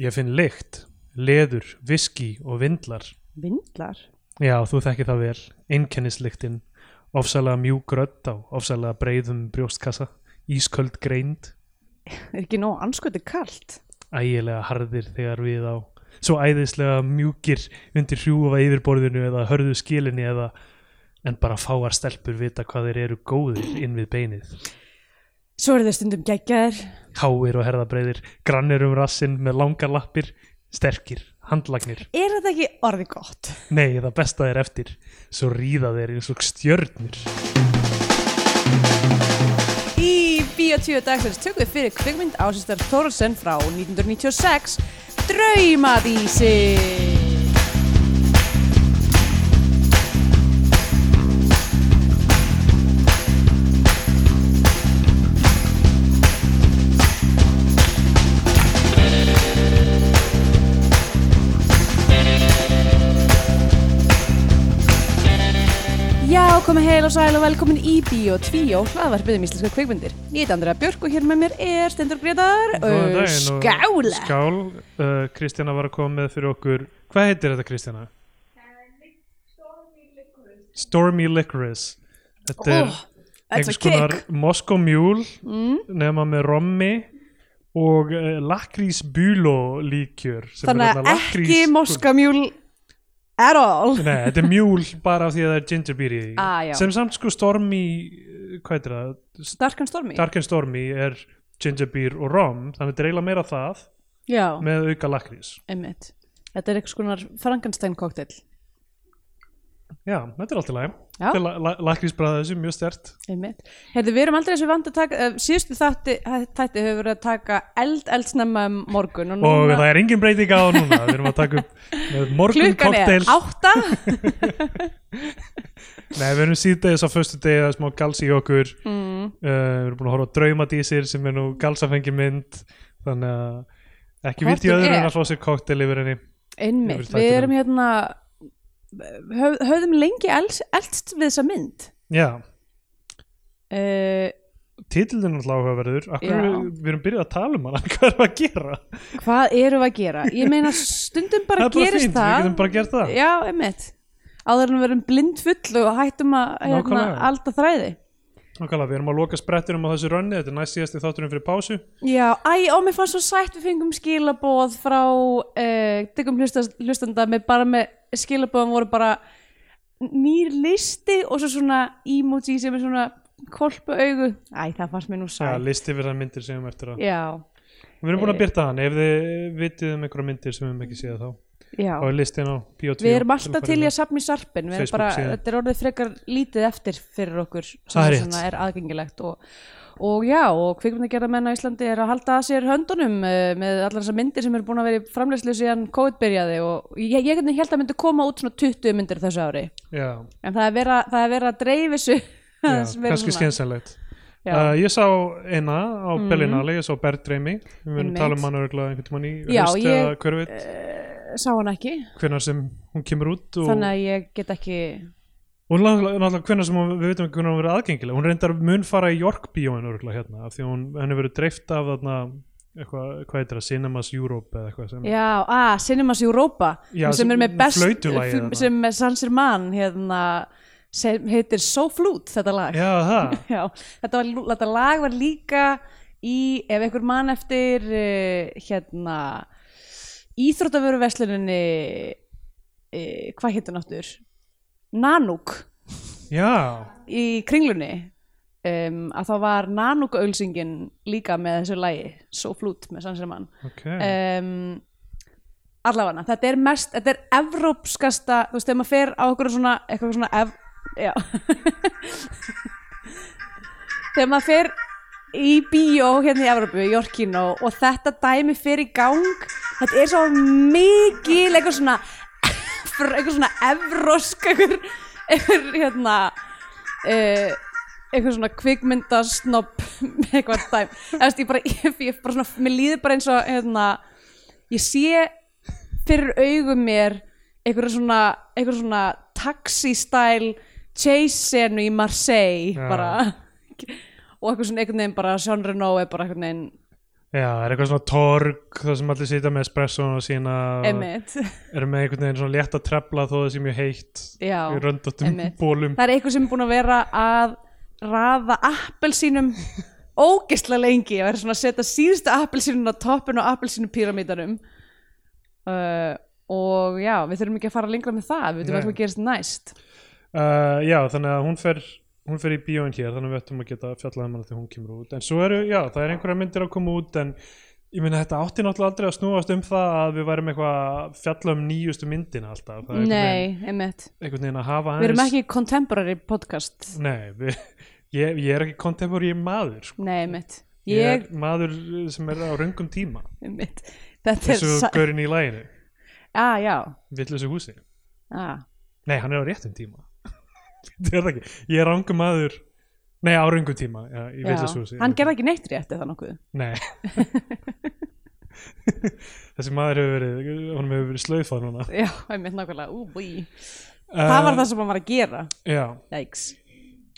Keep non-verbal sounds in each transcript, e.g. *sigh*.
Ég finn lykt, leður, viski og vindlar. Vindlar? Já, þú þekki það vel. Einkennislyktin, ofsalega mjúk rödd á ofsalega breiðum brjóstkassa, ísköld greind, *laughs* Er ekki nóg ansköti kalt? ægilega harðir þegar við á svo æðislega mjúkir undir hrjúfa yfirborðinu eða hörðu skilinni eða en bara fáar stelpur vita hvað þeir eru góðir inn við beinið. Svo eru þeir stundum geggjaðir. Háir og herðabreiðir, grannir um rassinn með langar lappir, sterkir, handlagnir. Er þetta ekki orðið gott? Nei, það besta er eftir, svo ríða þeir eins og stjörnur. Í Bíotvíu dagsins tökum við fyrir kvikmynd ásistar Þórarsen frá 1996 Draumadísi heil og sæl og velkomin í Bíotvíu hlaðvarpið um íslenska kvikmyndir. Ég heit Andrea Björk og hér með mér er Stendur Gretar uh, Skála. Skál, uh, Kristjana var að koma með fyrir okkur. Hvað heitir þetta Kristjana? Stormy Licorice. Þetta er oh, einhvers er konar Mule mm. nema með rommi og uh, lakrís búló líkjör sem er Þannig að ekki moskamjúl at all. Nei, þetta er mjúl bara af því að það er ginger beer í því. Ah, já. sem samt sko Stormy uh, hvað heitir það? Dark and Stormy? Dark and Stormy er ginger beer og rom þannig að þetta er eiginlega meira það Já, með auka lakrís. Einmitt. Þetta er eitthvað skonar Frankenstein cocktail Já, þetta er alltaf læg. Þetta er la la lakrísbræða þessu mjög stert Herðu, við erum aldrei þessu vant að taka uh, síðustu þætti, þætti hefur verið að taka eld eldsnemma um morgun og, og það er engin breyting á núna. Við erum að taka upp *laughs* morgun klukkan er átta. *laughs* *laughs* Nei, við erum síðdegis á föstu degi það er smá gals í okkur. Mm, uh, við erum búin að horfa á draumadísir sem er nú galsafengi mynd þannig að ekki vilt í öðru en er. að fá sér koktel yfir henni. Einmitt, við erum hérna höf, höfðum lengi elds, eldst við þessa mynd. Já, uh, titillin er alltaf áhugaverður. Við, við erum byrjað að tala um hana? *laughs* Hvað erum við að gera? Hvað erum við að gera? Ég meina stundum bara *laughs* það er gerist fínt, við það. getum bara gert það. Já, einmitt. Áður en við erum blind full og hættum að hérna, alda þræði. Nákvæmlega, við erum að loka sprettunum á þessu rönni. Þetta er næst síðasti þátturinn fyrir pásu. Já, æ, og mér fannst svo sætt við fengum skilaboð frá uh, dyggum hlustast, hlustanda með bara með skilaboðum voru bara nýr listi og svo svona emoji sem er svona kolpu augu. Æ, það fannst mér nú Já, sætt. listi við það myndir sem við eftir að Já, Við erum búin að byrta hann, ef þið vitið um einhverja myndir sem við höfum ekki séð þá já. Er listin á Bíotvíó Við erum alltaf til í að safna í sarpin Við erum bara, þetta er orðið frekar lítið eftir fyrir okkur sem er er aðgengilegt. Og, og já, og kvikmyndagerða menn á Íslandi er að halda að sér höndunum uh, með allar þessar myndir sem eru búin að vera í framleyslu síðan COVID byrjaði. Og ég, ég held að myndi koma út svona 20 myndir þessu ári. Já, en það er vera, það er vera að dreif þessu já *laughs* aðeins meira kannski Já. uh, Ég sá eina á Mhm. Berlinale, ég sá Bergdreimi. Við verðum að tala um hann örgulega einhvern tímann í ég- eða hver veit. Eh, sá hann ekki. Hvenær sem hún kemur út og, þannig að ég get ekki og náttúrulega náttúrulega hvenær sem hún, við veitum ekki hvernig hún verið aðgengileg. Hún reyndar mun fara í York bíóin hérna af því hún, henni verið dreift af þarna eitthvað, hvað heitir það, Cinemas Europe eða eitthvað sem Já, ah, Cinemas Europa Já, sem er með best sem er Sansirman hérna, sem heitir So Flute þetta lag. Já, *laughs* Já, þetta, var, þetta lag var líka í, ef einhver mann eftir uh, hérna íþróttavöruversluninni uh, hvað heitir náttur Nanúk já. Í kringlunni. Um, að þá var Nanúk ölsingin líka með þessu lagi So Flute með Sansirman ok. Um, allavega þetta er mest, þetta er evrópskasta þú veist, þegar maður fer á okkur svona eitthvað svona ev, já. *laughs* Þegar maður fer í bíó hérna í Evrópu, í Jorkino og þetta dæmi fer í gang. Þetta er svo mikil eitthvað svona eitthvað svona evrósk eitthvað, eitthvað hérna uh, eitthvað svona kvikmyndasnopp eitthvað Eða, veist, ég bara, ég, ég bara svona, mér líður bara eins og hérna, ég sé fyrir augum mér eitthvað svona, eitthvað svona taxi-style chase-senu í Marseille Já. bara og eitthvað svona einhvern veginn bara Jean Reno er bara einhvern veginn Já, það er eitthvað svona torg það sem allir sitja með espresson og sína og einmitt. *laughs* eru með einhvern veginn svona létt að trefla þó það sé mjög heitt Já, í röndóttum bólum það er eitthvað sem er búin að vera að raða appelsínum *laughs* ógeðslega lengi að vera svona að setja síðustu appelsínun á toppin og appelsínu píramítanum uh, og já, við þurfum ekki að fara lengra með það, við veitum Nei. hvað gerist næst. Uh, Já, þannig að hún fer hún fer í bíóin hér, þannig að við ættum að geta fjallað um hana þegar hún kemur út, en svo eru, já, það er einhverja myndir að koma út, en ég meina þetta átti náttúrulega aldrei að snúast um það að við værum eitthvað að fjalla um nýjustu myndina alltaf, það er Nei, einmitt. einhvern veginn að hafa Við erum aðeins ekki contemporary podcast. Nei, við, ég, ég er ekki contemporary maður sko. Nei, einmitt. Ég Ég, er maður sem er á röngum tíma. Einmitt. Þetta er þessu sa- gaurin í læginu ah, já, villusu húsi. Ah. nei, hann er á réttum tíma *laughs* ég er rangum maður nei, á röngum tíma já, já. Hann gerði ekki neitt rétt eða nokkuð? Nei. *laughs* Þessi maður hefur verið honum hefur verið slöfað núna. Já, einmitt nákvæmlega, ú, búi. Uh, Það var það sem hann var að gera. já,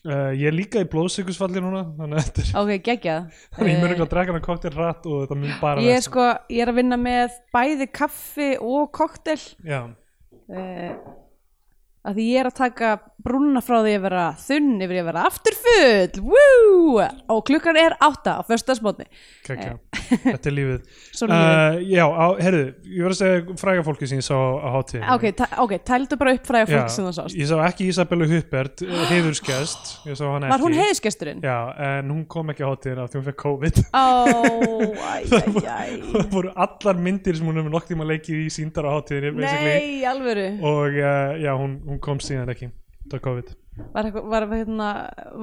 uh, ég er líka í blóðsökusfalli núna þannig að þetta ok, geggjað. Þannig *laughs* ég mun Eh, ekki að drekka hann koktel hratt og þetta mun bara Ég er sko, ég er að vinna með bæði kaffi og koktel já, uh, að því ég er að taka brúnna frá því að vera þunn yfir í að vera afturfull. Woo! og klukkan er átta á föstudagsmótni kekja, þetta er lífið. *laughs* Uh, já, á, herðu, ég var að segja fræga fólki sem ég sá á hátíðinni. Ok, ta- ok, tældu bara upp fræða fólk sem það sást. ég sá ekki Isabellu Huppert *gasps* hann ekki Var hún heiðskesturinn? já, en hún kom ekki á hátíðina því hún fekk COVID. Ó, æj, æj, æj það voru allar myndir sem hún hefur nokk tíma leikið í síndar á basically. Nei, já, hún, kom síðan ekki það er COVID. Var, eitthvað- var, hérna,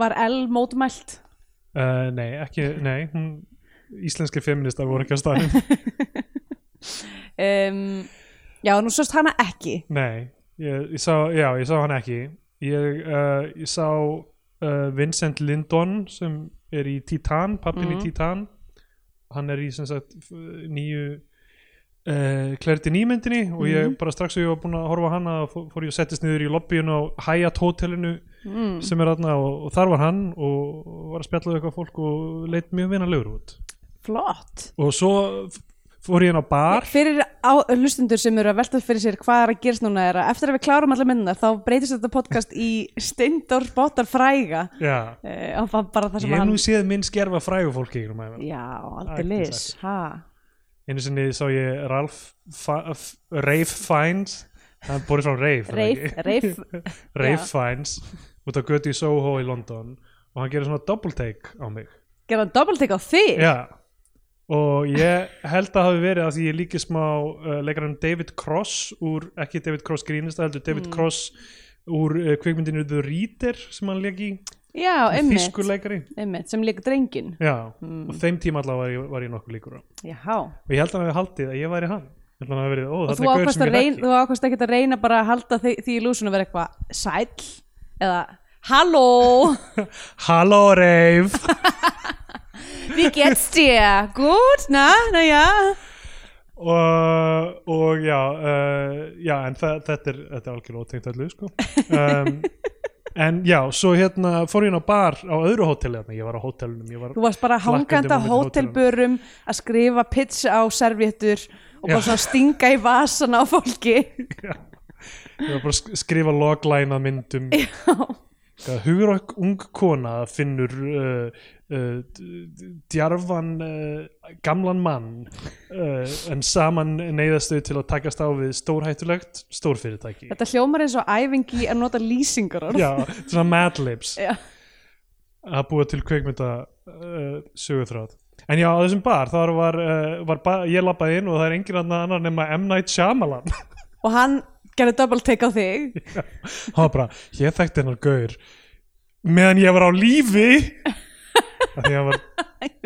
var L mótmælt? uh, nei, ekki, nei hún, íslenski feministar voru ekki á staðnum. *laughs* Um, já, nú sást hana ekki. Nei, ég, ég sá já, ég sá hann ekki. Ég, uh, ég sá uh, Vincent Lindon sem er í Titan, pappin Mhm. í Titan. Hann er í sem sagt f- nýju uh, Clarity nýmyndinni og ég Mhm. bara strax og ég var búinn að horfa hana fór, fór ég að settist niður í lobbyinu á Hyatt hótelinu mm. sem er þarna og, og þar var hann og, var að spjalla við eitthvað fólk og leit mjög vinalegur út Flott og svo fór ég inn á bar Fyrir hlustundur sem eru að velta fyrir sér hvað er að gerast núna er að eftir að við klárum allar myndunar þá breytist þetta podcast í Steindor Bóttar fræga já, uh, og það bara það sem ég hef hann nú séð minn skerfa frægu fólki í gegnum ævina. Já, aldrei lis sagt. Einu sinni sá ég Ralph Fa- F- Rafe Fiennes. Hann er borið frá Rafe það Rafe. *laughs* Fiennes út á götu í Soho í London og hann gerir svona double take á mig. Gerða hann double take á þig? Já. Og ég held að hafi verið að því ég líki smá uh, leikarinn David Cross úr, ekki David Cross grínista heldur David Mm. Cross úr uh, kvikmyndinu The Reader sem hann í Já, einmitt, sem líka drengin já, Mm. og þeim tíma allavega var ég, var ég nokkuð líkur á. Jáhá og ég held að hann hefði haldið að ég væri hann. Ég verið, ó Og þú ákvæmst ég ákvæmst ekki að reyna bara að halda því, því í lúsun að vera eitthvað sæll eða halló? *laughs* Halló Reif. Wie geht's dir? Gut, na, na ja. Og, og já uh, já en þetta er er algjörlega ótengt öllu sko. *laughs* Um, en já, svo hérna fór ég inn á bar á öðru hóteli þarna, ég var á hótelunum var, Þú varst bara hangandi á um hótelbörum að skrifa pitch á servéttur og bara Já. svona stinga í vasana á fólki. *laughs* Ég var bara að sk- skrifa logline að myndum. Já, hugur og ung kona finnur uh, uh, djarfan uh, gamlan mann uh, en saman neyðast þau til að takast á við stórhættulegt stórfyrirtæki. Þetta hljómar eins og æfingi að nota lýsingar. Já, svona Mad Libs. Að búa til kveikmynda uh, sögutráð en já, á þessum bar, þar var, uh, var bar, ég labbaði inn og það er engin annar nema M. Night Shyamalan. *laughs* Og hann gerði double take á þig. *laughs* Hann var bara, ég þekkti hennar gaur meðan ég var á lífi. *laughs* Af því að hann var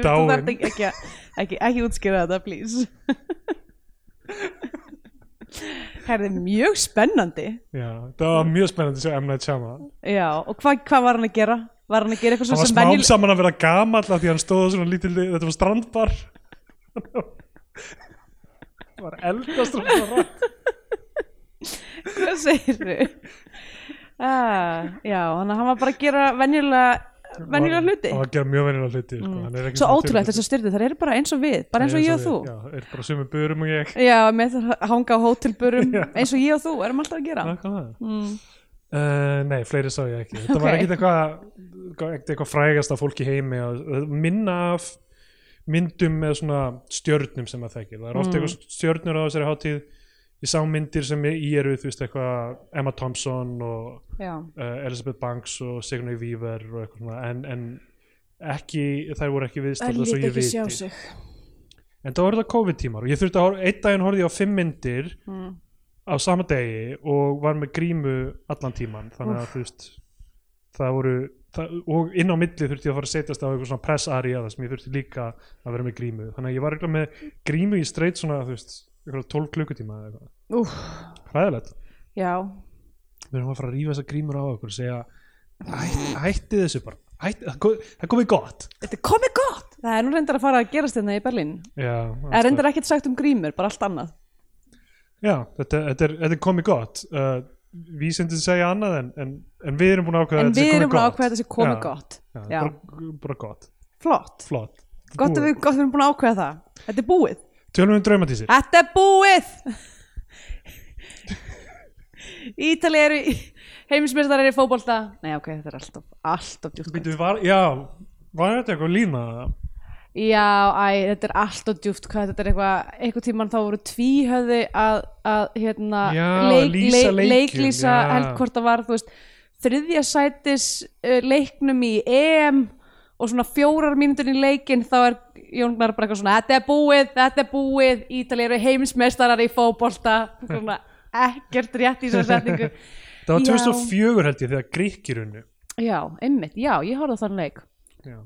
Dáinn. ekki, ekki, ekki, ekki útskýra þetta, please. *laughs* Herði, mjög spennandi. Já, það var mjög spennandi að sjá M. Night Shyamalan. Já, og hvað hva var hann að gera? Var hann að gera eitthvað hann svona var sem smám venjul- saman að vera gamall af því að hann stóð svona lítil, þetta var strandbar. Það var eldast og svona rætt Hvað segir þau? Ah, já, hann, hann var bara að gera venjulega venjulega hluti hann var að gera mjög venjulega hluti sko. er ekki svo svona ótrúlegt tilvilið. þessar styrði, það eru bara eins og við bara eins og ég og þú já, er bara sömu burum og ég já, með það að hanga á hótelburum *laughs* Já. eins og ég og þú erum alltaf að gera mm. Uh, nei, fleiri sá ég ekki þetta var Ok. ekkit eitthvað ekkert eitthvað frægasta fólk í heimi minna af myndum með svona stjörnum sem maður þekkir það er ofta Mm. eitthvað stjörnur á þessari hátíð ég sá myndir sem í eru þú veist eitthvað Emma Thompson og uh, Elizabeth Banks og Sigourney Weaver og eitthvað svona en, en ekki, þær voru ekki viðstæðar svo ég viti. en það voru það COVID tímar og ég þurfti að einn daginn horfði ég á fimm myndir mm. á sama degi og var með grímu allan tíman þannig að þú veist það voru það, og inn á milli þurfti ég að fara að setjast á eitthvað svona press area það sem ég þurfti líka að vera með grímu. Þannig að ég var eitthvað með grímu í streit svona þú veist, eitthvað 12 klukkutíma eða eitthvað. Hræðilegt, já, við erum að fara að rífa þessar grímur á okkur og segja *laughs* hætti, þessu bara. Hætti, það kom- það komið gott. Þetta komið gott. Það er nú reyndar að fara að gerast hérna í Berlín. Já, það er reyndar ekkert sagt um grímur, bara allt annað. Já þetta, þetta, er, þetta er komið gott. Uh, vísindin segja annað en, en, en við erum búin að ákveða en að þetta við að þessi komið gott. bara, gott, flott, flott. Að við, gott að við erum búin að ákveða það. Þetta er búið, Tölum við um draumatísir þetta er búið! Ítali eru heimismyrstarar í fótbolta. Nei ok, þetta er alltaf, alltaf djúpt Býtu, var, Já, var þetta eitthvað lína? Já, æ, þetta er alltaf djúpt hvað þetta er eitthvað, eitthvað tíman þá voru tvíhöði að, að hérna, Já, lýsa leikjum, leiklýsa já. held hvort það var, þú veist þriðja sætis uh, leiknum í EM og svona fjórar mínútur í leikinn þá er Jón Gnar bara eitthvað svona þetta er búið, þetta er búið. Ítalið eru heimsmeistarar í svona ekkert rétt í þessari setningu. *laughs* Það var Já. 2004 held ég þegar Gríkir unnu. Já, einmitt, já, ég horfði þann leik. Já,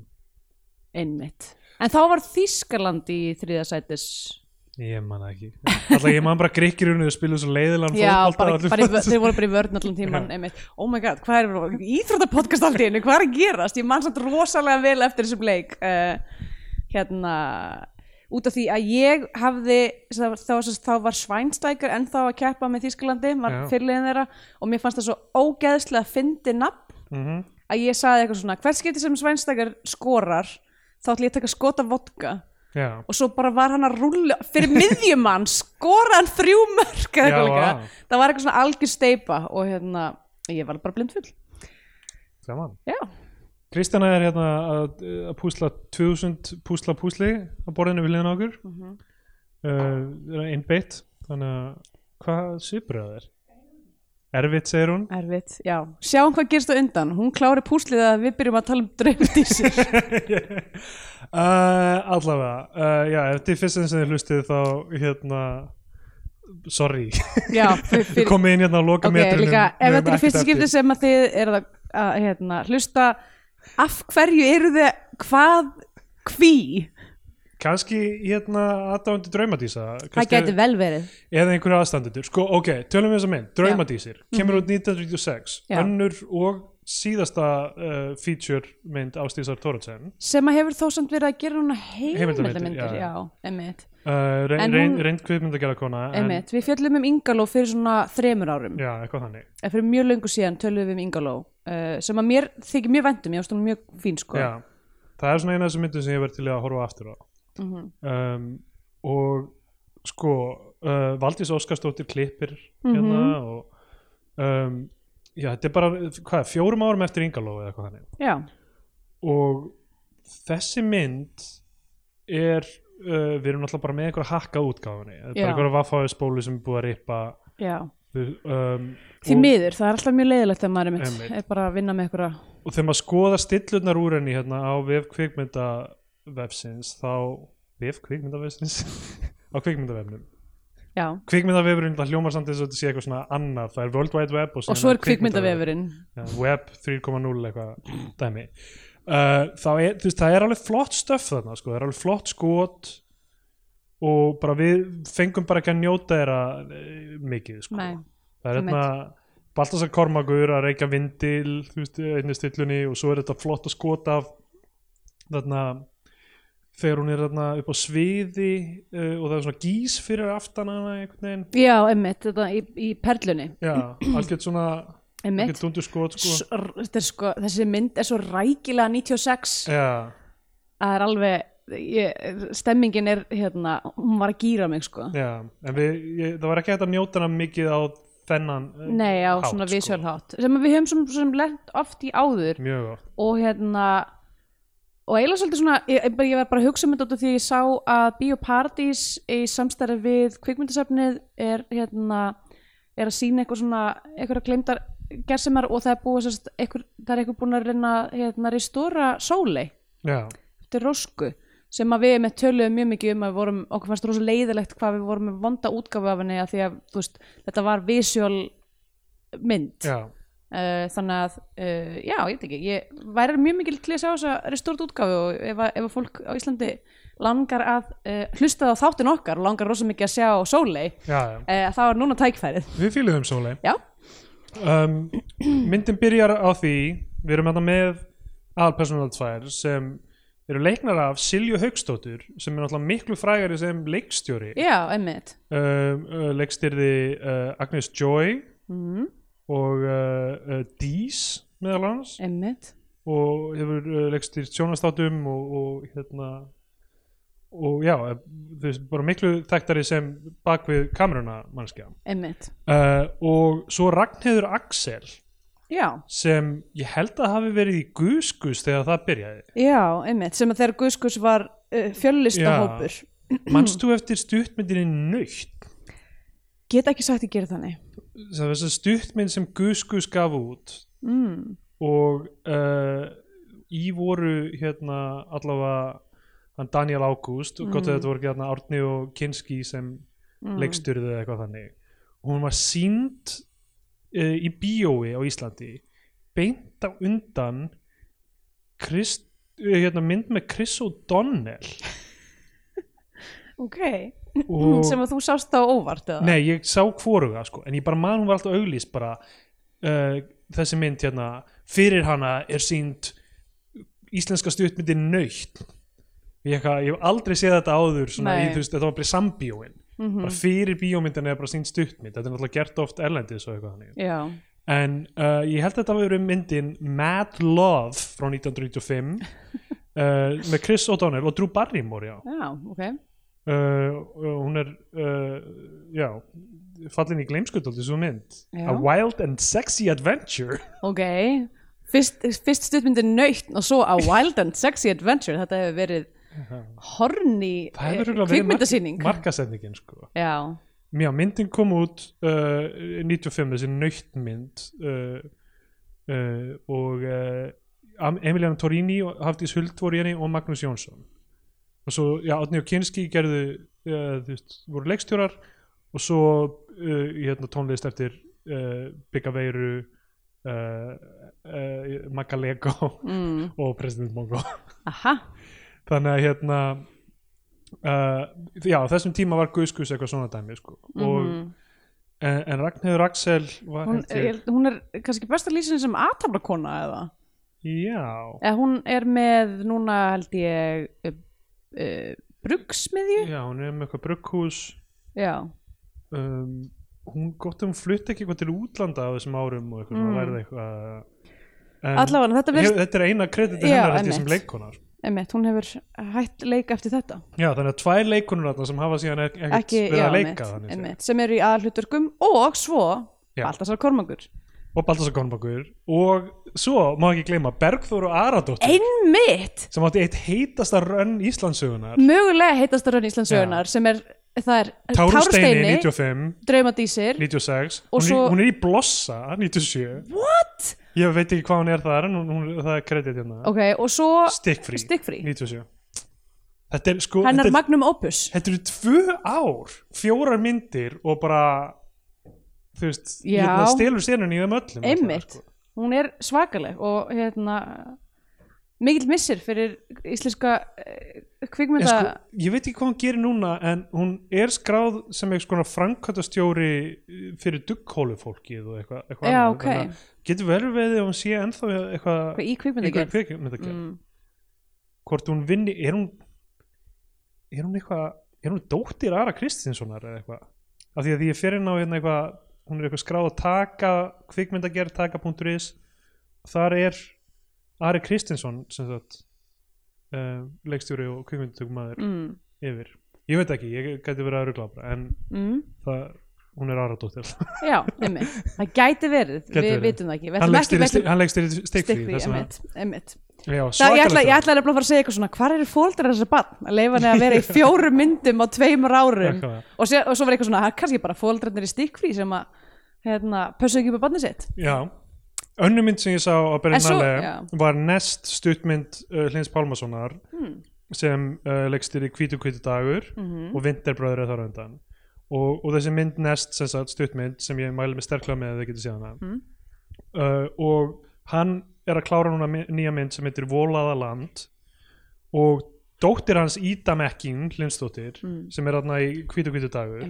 einmitt. En þá var Þískaland í þriðja sætis. Ég man ekki. Alltaf ég man bara Gríkir unnu og spiluðu svo leiðilan fótbolta. þeir voru bara í vörn allan tíman. Oh my god, hvað er íþróttapodcast allt í einu, hvað er að gerast? Ég man samt rosalega vel eftir þessum leik uh, hérna út af því að ég hafði þá, þá, þá var Svænstækar ennþá að keppa með Þískalandi, var Já. fyrirliðin þeirra og mér fannst það svo ógeðslega fyndi nafn Mhm. að ég saði eitthvað svona hvert skipti sem Svænstækar skorar þá ætla ég að taka skota vodka Já, og svo bara var hann að rúlla fyrir miðjumann, skora hann þrjú mörg Já, vá. það var eitthvað svona algjör steipa og hérna, ég var bara blindfull gaman já, Kristjana er hérna að, að púsla 2000 púsla púsli á borðinu við liðan okkur. Mm Mhm. uh, einbeitt þannig að hvað svipur það er? Erfitt segir hún. Erfitt, já. Sjáum hvað gerist á undan, hún klári púslið að við byrjum að tala um draumdísir uh, *laughs* allavega. Uh, já, ef er fyrst sem þið hlustið þá hérna sorry, *laughs* fyr, komum inn hérna á loka ok, líka ef þetta er fyrsta skipti sem að þið er að, að hérna, hlusta af hverju eru þið hvað, hví? Kannski hérna aðdáðandi draumadísa það geti vel verið. Eða einhverju aðstandendur. Sko, ok, tölum við þessa mynd, Draumadísir kemur út 1996, Mhm. Já. önnur og síðasta uh, feature mynd Ástísar Tóratsen sem að hefur þó samt verið að gera heimildarmyndir, já. já, emmitt uh, reyn, En reyn, hún- reynd kvikmyndagjara kona við fjöllum um Ingaló fyrir svona þremur árum. Já, fyrir mjög löngu síðan tölum við um Ingaló uh, sem að mér þykir mjög vendum ég ást hún mjög fín sko já, það er svona eina af þessum myndum sem ég verð til að horfa aftur á Mhm. um, og sko uh, Valdís Óskarsdóttir klippir hérna Mhm. og um, já, þetta er bara hvað, fjórum árum eftir Ingaló eða eitthvað þannig já, og þessi mynd er uh, við erum náttúrulega bara með einhverja hakka útgáfunni þetta er bara einhverja vaffáðu spólu sem er búið að rippa já. Um, því miður, það er alltaf mjög leiðilegt þegar maður er, er bara að vinna með einhverja og þegar maður skoða stillurnar úr henni hérna á vef kvikmyndavefsins þá vef kvikmyndavefsins *laughs* á kvikmyndavefnum. Já. kvikmyndavefurinn það hljómar samt þess að þetta sé eitthvað svona annar það er World Wide Web og, og svo er kvikmyndavefurinn. ja, Web 3.0 eitthvað dæmi. Uh, þá er, þú veist, það er alveg flott stöff þarna sko, það er alveg flott skot og bara við fengum bara ekki að njóta þeirra eh, mikið sko. Nei, það er hérna Baltasar Kormagur að reykja vindil veist, einni stillunni og svo er þetta flott að skota af þarna þegar hún er þarna upp á sviði uh, og það er svona gís fyrir aftan hana einhvern veginn. Já, emmitt, þetta í, í perlunni. Já, algjört svona ekki dundur skot sko. Sko, þessi mynd er svo rækilega 96 já, það er alveg ég, stemmingin er hérna hún var að gýra mig sko. Já, en við, ég, það var ekki hægt að njóta hana mikið á þennan eh, nei á svona sko. visual hátt. Sem við höfum sem, sem lent oft í áður. Mjög gott og hérna og eiginlega svolítið svona ég, ég var bara að hugsa um þetta út af því ég sá að Bíóparadís í samstarfi við kvikmyndasafnið er hérna er að sína eitthvað svona eitthvað glemdar gersemar og það er búið sérst, eitthvað, það er eitthvað búin að reyna hérna restóra sólei já, eftir rósku sem að við með töluðum mjög mikið um að við vorum, okkur fannst rosa leiðilegt hvað við vorum með vonda útgáfu af henni að því að veist, þetta var visual mynd. Uh, þannig að, uh, já, ég veit ekki ég væri mjög mikil til að sjá þessa restort útgáfu og ef að, ef að fólk á Íslandi langar að uh, hlusta á þáttin okkar og langar rosa mikið að sjá sólei þá er núna tækfærið við fýluðum sólei um, myndin byrjar á því við erum hérna með aðalpersonal tvær sem eru leiknar af Silju Haugstóttur sem er náttúrulega miklu frægari sem leikstjóri. Já, einmitt. Um, uh, leikstyrði uh, Agnes Joy mm, og uh, uh, Dís meðal hans einmitt. Og hefur uh, leikstýrt sjónastátum og, og hérna og já, þú veist, bara miklu þekktari sem bak við kameruna mannskja einmitt, uh, og svo Ragnheður Axel já, sem ég held að hafi verið í Guskus þegar það byrjaði. Já, einmitt sem að þegar Guðskus var uh, fjöllista hópur manst þú eftir stuttmyndinni Nöytt get ekki sagt að gera þannig þess að stuttmynd sem Guskus gaf út. Mm, og uh, í voru hérna allavega Daniel Ágúst og gott að Mm. þetta voru hérna Árni og Kinski sem mm, leikstyrðu eða eitthvað þannig. Og hún var sínd uh, í bíói á Íslandi beint á undan Chris, uh, hérna, mynd með Chris O'Donnell. Ok, og sem að þú sást á óvart eða? Nei, ég sá hvoruga sko, en ég bara man hún var alltaf auglýst bara uh, þessi mynd hérna fyrir hana er sínd íslenska stuttmyndin nöytt ég, ég hef aldrei séð þetta áður í, veist, þetta var bara í sambíóin Mhm. bara fyrir bíómyndin er bara sínd stuttmynd. Þetta er náttúrulega gert oft erlendis og eitthvað þannig. Já, en uh, ég held að þetta hafi verið myndin Mad Love frá 1995 *laughs* uh, með Chris O'Donnell og Drew Barrymore já. Já, ok. Uh, hún er uh, já, fallin í gleimskutoldi svo mynd. Já. A Wild and Sexy Adventure. Ok, fyrst, fyrst stuttmyndin nöytt og svo a wild and sexy adventure. Þetta hefur verið hefur eh, kvikmyndasýning. mark, markasetningin sko. Já, já, myndin kom út uh, 95, þessi nöyttmynd uh, uh, og uh, Am- Emiliana Torini og Hafdís Huld voru í henni og Magnús Jónsson. Og svo, já, Átni og Kinski gerðu þú veist, voru leikstjórar og svo uh, hérna, tónlist eftir Bygga Veiru Magalego mm. *laughs* og President Mongo aha þannig að hérna uh, já, þessum tíma var Guðskus eitthvað svona dæmi sko. og, Mhm. en, en Ragnheiður Axel var hún, ég, hún er kannski besta lýsin sem aðtaflakona eða já, eða hún er með núna held ég uh, uh, bruggsmiðju já, hún er með eitthvað brugghús Já, um, hún gott hún flutti ekki eitthvað til útlanda á þessum árum og eitthvað Mm. svona lærði eitthvað en allavega þetta hef, verðist þetta er eina krediti Já, hennar sem einmitt. Einmitt, hún hefur hætt leik eftir þetta. Já, þannig að tvær leikonur þarna sem hafa síðan ek- ekkert ekki, verið já, að leika séð. einmitt, sem eru í aðalhlutverkum og svo Já. Baltasar Kormangur og Baltasar Kornbakur og svo má ekki gleyma Bergþór og Aradóttir. Einmitt, sem átti eitt heitasta rönn Íslandsugunar mögulega heitasta raun Íslandsögunar sem er, það er Társteini 95, Draumadísir 96 Og hún, svo- hún er í Blossa 97 What? Ég veit ekki hvað hún er þar en hún, hún, það er kredit hérna Ok, og svo Stickfree, Stickfree. 97 þetta er sko hennar þetta, er- Magnum Opus þetta eru tvö ár fjórar myndir og bara þú veist, Já. hérna stelur senun í þeim öllum einmitt, sko. hún er svakaleg og hérna mikill missir fyrir íslenska eh, kvikmynda sko, ég veit ekki hvað hún gerir núna en hún er skráð sem eitthvað framkvæmtastjóri fyrir dugghólufólkið og eitthvað, eitthvað Já, annað. ok. Þannig að getur verið veið að hún sé ennþá eitthvað Hvað í kvikmyndagerð mm. hvort hún vinni, er hún er hún eitthvað er hún dóttir Ara Kristinssonar eða eitthvað af því að því ég fer inn á hérna eitthvað hún er eitthvað skráð að taka kvikmyndagerð taka.is þar er Ari Kristinsson sem sagt uh, leikstjóri og kvikmyndatökumæður mm, yfir. Ég veit ekki, ég gæti verið að rugla bara en mm, það, hún er einmitt. Það gæti verið, Gæti við vitum það ekki. Hann hann leikstýri stikfrí ég, ætla, ég svakalegt ætla að fara að segja eitthvað svona hvar eru fóldrar þessar barn að leifa henni að vera í fjórum myndum á tveimur árum. Og, sé, og svo var eitthvað svona, kannski bara fóldrarnir í stikkfrí sem að hérna, pössu ekki upp á barnið sitt? Já, önnu mynd sem ég sá á Berlinale já. var nest stuttmynd uh, Hlins Pálmasonar hmm. sem uh, leikstýri hvítu hvítu dagur mm og Vinterbröður er þar undan og, og þessi mynd sagt stuttmynd sem ég mæli mig sterklega með að þið getur séð hana Mm. uh, og hann er að klára núna mi- nýja mynd sem heitir Volaða land og dóttir hans Ída Mekking Hlinsdóttir Mm. sem er þarna í hvítu hvítu dagur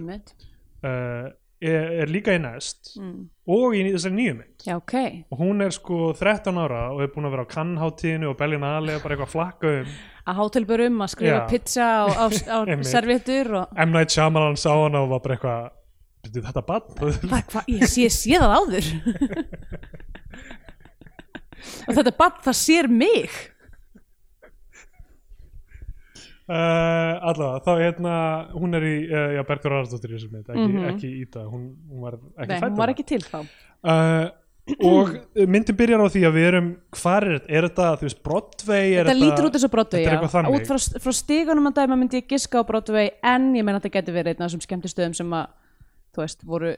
er, er líka í nest mm. og í þessari nýju mynd. Já, ok. Og hún er sko 13 ára og er búin að vera á kannháttíðinu og Berlinale og bara eitthvað að flakka um. Að hátelburum að skrifa Já. pizza á, á, á *laughs* servéttur og M. Night Shyamalan sá hana og var bara eitthvað "Bíddu, þetta bann ég sé, sé það áður. *laughs* Og þetta barn það sér mig allavega, þá hérna hún er í, uh, já, Bergur Ararsdóttir í þessum mynd, ekki, ekki Ída hún, hún var ekki fædd hún var ekki til þá. Uh, og myndin byrjar á því að við erum hvar er, er þetta, þú veist, Broadway Þetta lítur út eins og Broadway, þetta já. Út frá, frá stígunum að dæma myndi ég giska á Broadway en ég meina að þetta geti verið einn af þessum skemmtistöðum sem að, þú veist, voru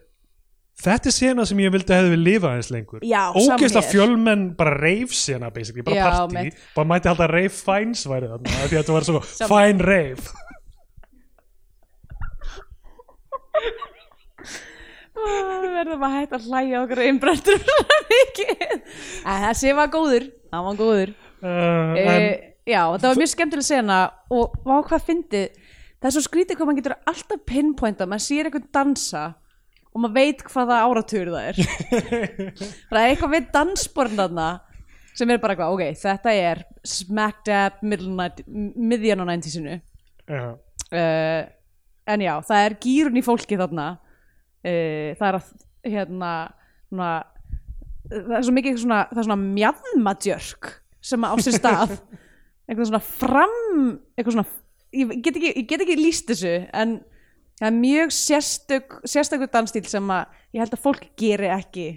þetta er sena sem ég vildi hefði við lifað eins lengur. Ógeðslega fjölmenn bara reif sena basically, bara Já, partí mitt. bara mætti halda reif fæns væri þarna því að þetta var svo fæn reif Ó, við verðum að hætta að hlæja okkur einbrendur en *laughs* þessi var góður, hann var góður. Uh, e, en, Já, þetta var mjög skemmtileg sena og hvað fyndi það er svo skrítið hvað maður getur alltaf pinpointa maður sér eitthvað dansa og maður veit hvaða áratugur það er. *laughs* Það er eitthvað við dansborðnarna sem er bara eitthvað, ok, þetta er smack dab miðjan á 90-sinu já, uh, en já, það er gýrun í fólki þarna. Uh, það er að hérna svona, það er svo mikið svona, það er svona mjadmadjörk sem á sér stað. *laughs* Eitthvað svona fram eitthvað svona, ég get ekki, ég get ekki líst þessu en það er mjög sérstök sérstökur danstíl sem að ég held að fólk geri ekki.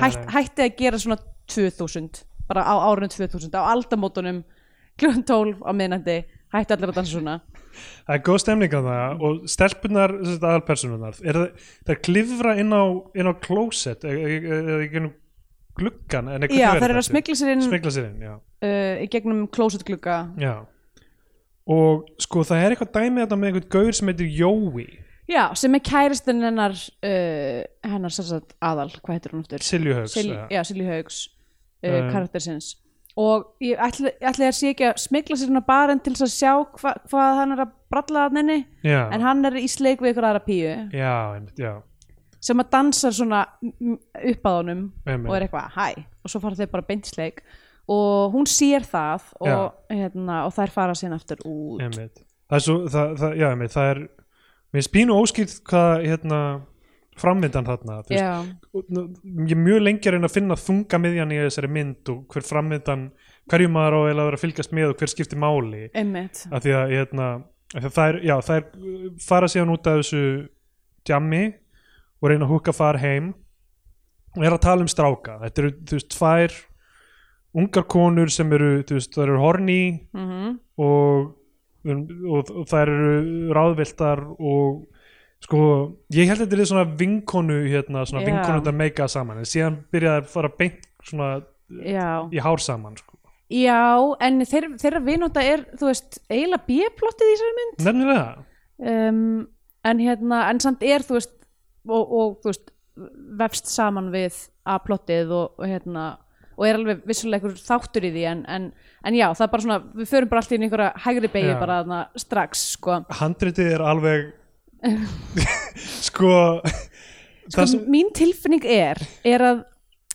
Hætt, hætti að gera svona 2000 bara á árunum 2000 á aldamótunum *laughs* klukkan 12 á miðnætti hætti allir að dansa svona. *laughs* Það er góð stemning á það og stelpunar, aðalpersonunar er það, er klifra inn á inn á klósett eða ekki inn gluggan Já, það er að smigla sér inn smigla sér inn, uh, í gegnum klósetglugga já. Og sko það er eitthvað dæmið þetta með einhvern gaur sem heitir Jói Já, sem er kæristinn hennar uh, hennar sagt aðal, hvað heitir hún eftir? Silju Hauks Sil, já. já, Silju Haugs uh, Um, karaktersins og ég ætli, ætli að sé ekki að smigla sér hérna bara til þess að sjá hva, hvað hann er að bralla að henni já, en hann er í sleik við ykkur aðra píu. Já, einmitt, já, sem að dansar svona upp að honum Einmitt. og er eitthvað hæ? Og svo fara þeir bara beint sleik. Og hún sér það og, hérna, og þær fara síðan aftur út. Einmitt. Það er svo, það, það, já, einmitt, það er mér spínu óskýrt hvað hérna framvindan þarna ég er mjög lengi að reyna að finna þunga miðjan í þessari mynd og hver framvindan hverju maður á að vera að fylgjast með og hver skiptir máli. Af því að, hérna, að það er, já, það er fara síðan út af þessu djammi og reyna að húka far heim og er að tala um stráka. Þetta eru, þú veist, tvær ungar konur sem eru, þú veist, það eru horny mm og, og, og þær eru ráðviltar og sko, ég held að þetta er svona vinkonu hérna, svona Já. vinkonu þetta meika saman en síðan byrjaði að fara beint svona Já, í hár saman sko. Já, en þeir, þeirra vinóta er, þú veist, eiginlega B-plottið í þessari mynd nefnilega um, en hérna, en samt er, þú veist og, og þú veist, vefst saman við A-plottið og, og hérna og er alveg vissulega einhver þáttur í því en, en, en já, það er bara svona, við förum bara alltaf inn í einhverja hægri beigju Já. bara þarna strax, sko. Handritið er alveg *laughs* sko sko, sem, mín tilfinning er er að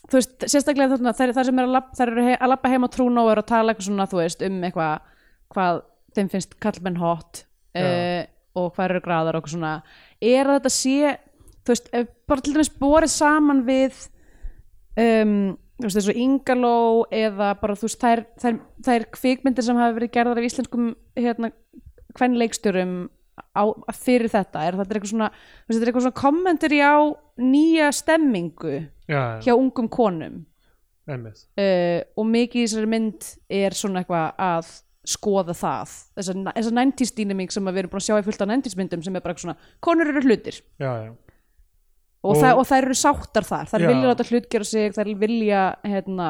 þú veist, sérstaklega þarna þær, þær sem er að labba, þær eru he að labba heim á trúna og eru að tala eitthvað svona, þú veist, um eitthvað hvað þeim finnst kallmenn hot uh, og hvað eru graðar og eitthvað svona. Er að þetta sé þú veist, bara til dæmis borið saman við um, þú veist, þessu Ingaló eða bara, þú veist, þær, þær, þær kvikmyndir sem hafa verið gerðar af íslenskum hérna, kvenleikstjórum á, fyrir þetta, er þetta eitthvað svona svona kommentir á nýja stemmingu já, hjá ungum konum? Uh, og mikið í þessari mynd er svona eitthvað að skoða það. Þessa, þessa 90s dynamík sem við erum búin að sjá í fullt af 90s myndum sem er bara svona, konur eru hlutir. Já, já, og, Og- það, og þær eru sáttar þar. Þær Já. vilja láta hlut gera sig, þær vilja hérna,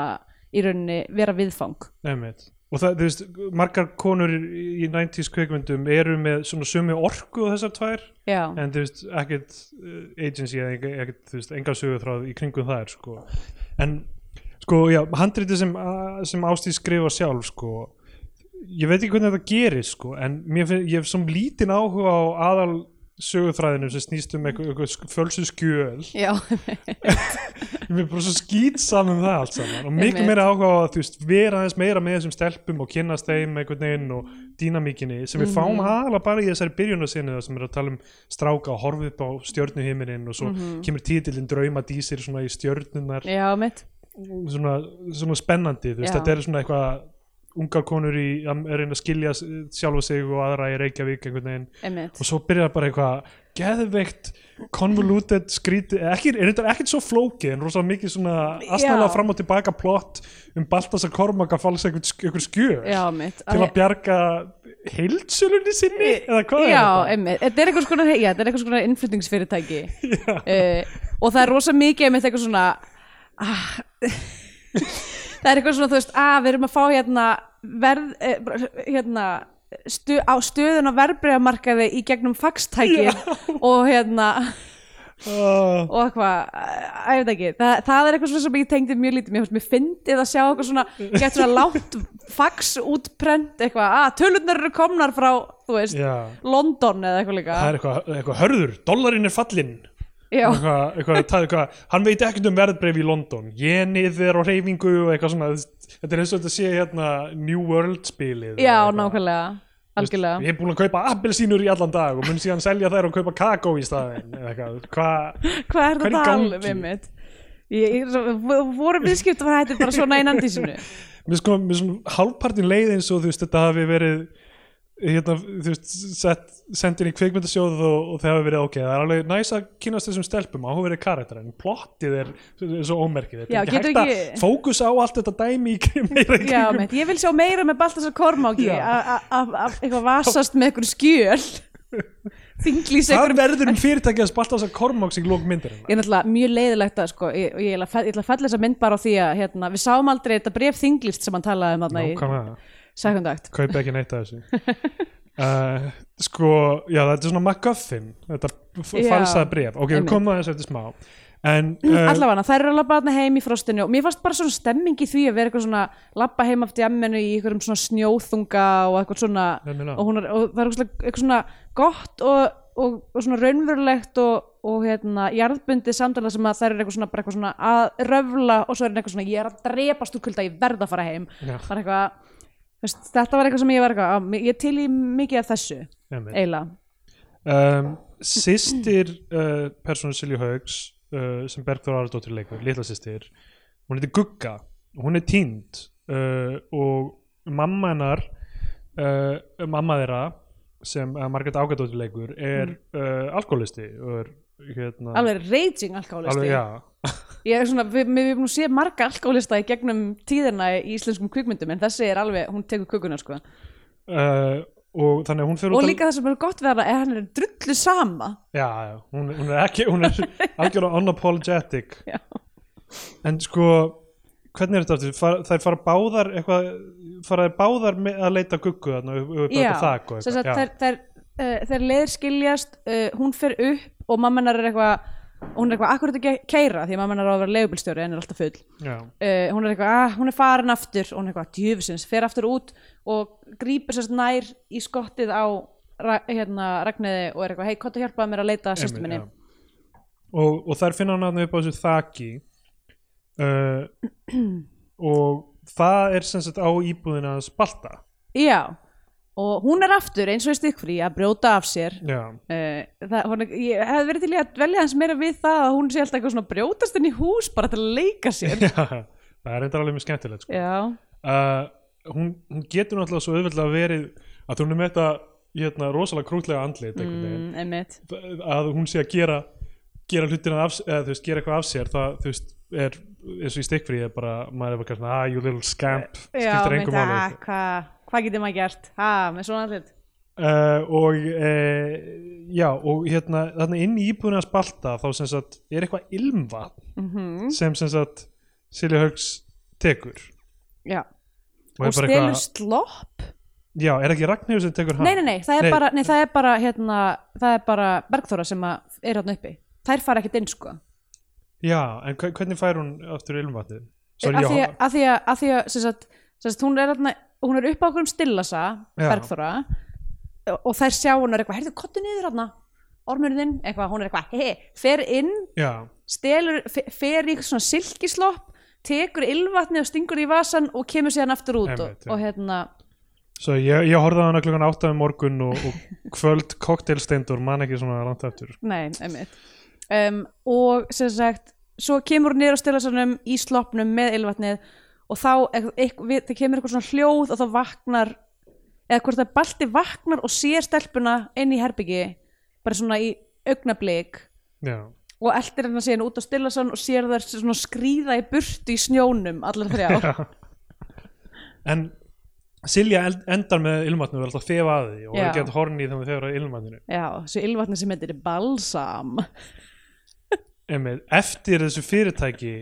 í rauninni vera viðfang. Einmitt. Og það, þú veist, margar konur í í 90s kveikmyndum eru með svona sumi orku á þessar tvær. Já, en þú veist, ekkert uh, agency eða enga sögutráð í kringum þær, sko. En, sko, já, handriti sem, sem Ástíð skrifa sjálf, sko ég veit ekki hvernig þetta gerist, sko en finn, ég hef som lítinn áhuga á aðal sögutræðinu sem snýst um eitthvað, fölsu skjöl já, *laughs* Mér er bara svo skýt saman um það allt saman og miklu meira áhuga á að þú veist, vera aðeins meira með þessum stelpum og kynnast þeim einhvern veginn og dýnamíkinni sem við fáum Mhm. aðalega bara í þessari byrjunarsinu sem er að tala um stráka og horfa upp á stjörnuhiminin og svo kemur títillin drauma dísir svona í stjörnunar já, mitt svona, svona spennandi, þú veist, Já. þetta er svona eitthvað ungar konur í að reyna að skilja sjálfa sig og aðra í Reykjavík einhvern veginn. Og svo byrjar bara eitthvað geðveikt convoluted skrítið, ekki, er þetta ekkert svo flókið en rosa mikið svona aðstæðlega fram og tilbaka plott um Baltasar Kormaka að falsa einhver, sk- einhver skjör já, mitt til að bjarga heilsulunni sinni eða hvað er já, þetta? einmitt, þetta er eitthvað svona já, þetta er eitthvað svona innflutningsfyrirtæki. *laughs* Uh, og það er rosa mikið einmitt eitthvað svona ah, það er eitthvað svona, þú veist, að við erum að fá hérna verð eh, hérna stu, á stöðun á verbreyðamarkaði í gegnum faxtæki og hérna Uh, og eitthvað, að ég veit ekki það, það er eitthvað svona sem ég tengdi mjög lítið mér finnst mér fyndið að sjá eitthvað svona gett svona langt fax útprent eitthvað, að tölurnar eru komnar frá þú veist, já, London eða eitthvað líka. Það er eitthvað, eitthvað hörður, dollarinn er fallinn. já, eitthvað, eitthvað, er eitthvað, hann veit ekkert um verðbreif í London. Yenið er á reyfingu og eitthvað svona þetta er eins og þetta sé hérna New World spilið já, nákvæmlega algjörlega. Ég er búin að kaupa appelsínur í allan dag og mun síðan selja þær og kaupa kakó í eitthvað, hvað er Hvað er þetta alveg mitt? Ég, voru viðskipt að þetta bara svona í nandísinu mér sko, mér svona hálfpartin leið eins og þú veist, þetta hafi verið hérna, þú veist, sett sendin í kvikmyndasjóð og, og það hafi verið ok, það er alveg næs að kynast þessum stelpum á verið karakter, en plottið er, er svo ómerkið, þetta er ekki hægt að ekki- fókusa á allt þetta dæmi í mitt, ég vil sjá meira með Baltasar Kormáki að eitthvað vasast með einhver skjöl. *laughs* Einhverjum verður um fyrirtækið að spalta þess að Kormáks í lók myndirinn? ég er náttúrulega mjög leiðilegt að sko, ég, ég, ætla að ég ætla að fella þessa mynd bara á því að hérna, við sáum aldrei þetta bref þinglist sem hann talaði um þarna í Nákvæmlega, sekundakt. Kaupa ekki neitt af þessu. Uh, *laughs* Sko, já, þetta er svona MacGuffin. Þetta f- Já, falsaða bref Ok, við komum aðeins eftir smá. En uh, allavega, þær eru að labba þarna heim í frostinu og mér fannst bara svona stemming í því að vera eitthvað svona labba heim af djamminu í einhverjum svona snjóþunga og eitthvað svona og, er, og það er eitthvað, svona gott og, og, og svona raunverulegt og, og hérna jarðbundið samtala sem að þær eru eitthvað svona, eitthvað svona að röfla og svo er eitthvað svona ég er að drepast úr kulda, ég verð að fara heim. Það er eitthvað veist, þetta var eitthvað sem ég var eitthvað ég til í mikið af þessu eiginlega. Um, Sistir uh, persónu Silju Haugs uh, sem Bergþór Aradóttir leikur, litla systir hún heitir Gugga hún er tínd uh, og mamma hennar uh, mamma þeirra sem uh, Margrét Ágadóttir leikur er uh, alkoholisti og er hérna alveg raging alkoholisti alveg, já ég er svona, við, erum nú séð marga alkoholista í gegnum tíðina í íslenskum kvikmyndum en þessi er alveg, hún tekur kukuna sko. Uh, og þannig að hún fyrir og að- líka það sem er gott hana er að hann er drullu sama. Já, já, hún, hún er ekki hún er *laughs* algjörlega unapologetic. Já. en sko hvernig er þetta Far, þær fara báðar eitthvað, fara þær báðar að leita guggu þarna já, sagt, eitthvað, þær, þær, uh, þær leiðir skiljast uh, hún fer upp og mamma hennar er eitthvað hún er eitthvað akkurat ekki að keira því að mamma hennar á að vera leigubilstjóri en er alltaf full. Uh, hún er eitthvað, ah, hún er farin aftur. Og hún er eitthvað, djöfusins, fer aftur út og grípur sérst nær í skottið á hérna, Ragnæði og er eitthvað, hei, hvað hjálpaði mér að leita að sýstu minni. já. og, og þær finna hann þarna upp á þessu þaki uh, *clears throat* og það er sem sagt á íbúðina að spalta. Já, og hún er aftur eins og í stikkfrí að brjóta af sér. Uh, það, hún, ég hef verið til í að velja hans meira við það að hún sé alltaf eitthvað svona brjótast inn í hús bara til að leika sér. Já *laughs* það er reyndar alveg mjög skemmtilegt sko. uh, hún, hún getur náttúrulega svo auðveldlega verið að hún er með þetta hérna, rosalega krútlega andlit mm, að hún sé að gera gera hlutina af, eða þú veist, gera eitthvað af sér það, þú veist, er eins og í stikkfrí er bara, maður er bara svona, ah, you little scamp. Já, skiptir engum ah, hvað hva getur maður gert? Ha, með svona allir uh, og uh, já, og hérna þarna inn í íbúðinu að spalta þá sem sagt, er eitthvað ilmvatn mm sem sem sagt Silja Hauks tekur. Já, og, og stelur eitthvað, slopp? Já, er ekki Ragnhjóð sem tekur hann? nei, nei, nei, það er Nei. bara, nei, það er bara hérna, það er bara Bergþóra sem er hérna uppi. Þær fara ekkert inn sko. Já, en hve- hvernig fær hún aftur ilmvatnið? Sorry, af því að, að því að, að, sagt, sem sagt, hún er, hérna, hún er upp á okkur um stillasa. Bergþóra og þær sjá hún er eitthvað, heyrðu, kottu niður hérna ormurinn eitthvað, hún er eitthvað he, fer inn, já, stelur fe- fer í svona silkislopp tekur ylvatni og stingur í vasan og kemur síðan aftur út Einmitt, og, og hérna, svo ég, ég horfði á hana klukkan átta um morgun og, og kvöld kokteilsteindur man ekki svona langt eftir. Nei, einmitt. Um, og sem sagt svo kemur hún niður á stillasanum í sloppnum með ylvatnið og þá við- það kemur eitthvað svona hljóð og þá vaknar eða hvort það balti vaknar og sér stelpuna inn í herbyggi bara svona í augnablik. Já, og eldir hennar síðan út á stillasan og sér þær svona skríða í burtu í snjónum allar þrjá *laughs* já. En Silja endar með ilmvatnið og er alltaf að þefa að því og er gett horni þegar við þegar að ilmvatninu. Já, þessu ylvatni sem heitir balsam. Einmitt, eftir þessu fyrirtæki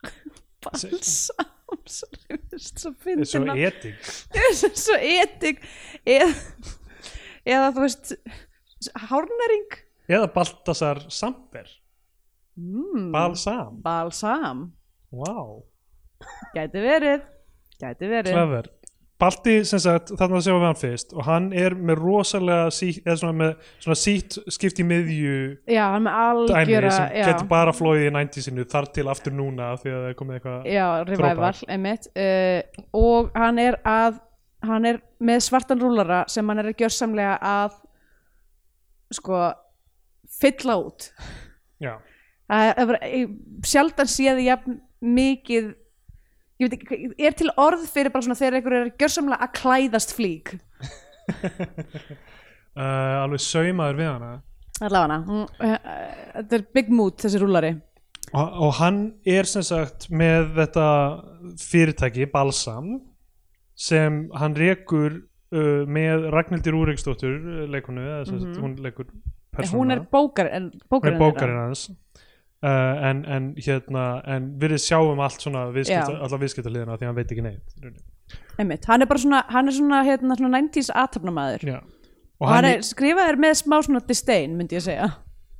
*laughs* balsam svo er fyndin *laughs* svo etik svo etik eða, eða þú veist hárnæring. Eða Baltasar Samper. Mm, Balsam, balsam. Wow gæti verið. Gæti verið. Clever Balti sem sagt, þarna séum við hann fyrst og hann er með rosalega sítt, eða svona með svona sítt skipt í miðju já, hann með algjöra sem já, getur bara flóið í 90-sinu þar til aftur núna því að það er komið eitthvað já, revival einmitt. Uh, og hann er að hann er með svartan rúlara sem hann er að gjörsamlega að sko fylla út. Já, það er bara, ég sjaldan séð jafn mikið ég veit ekki, er til orð fyrir bara svona þegar einhver er gjörsamlega að klæðast flík? Uh, *laughs* alveg saumaður við hana. Allavega hana. Þetta er big mood þessi rúlari og, og hann er sem sagt með þetta fyrirtæki Balsam sem hann rekur uh, með Ragnhildur Úriksdóttur sem sagt Mhm. hún leikur persóna hún er bókarinn bókarinn hans uh, en, en hérna en við sjáum allt svona viðskipta, Já. alla viðskiptaliðina því hann veit ekki neitt einmitt, hann er bara svona hann er svona, hérna, svona 90s aðtapnamaður já. og hann er skrifaður með smá svona disdain myndi ég segja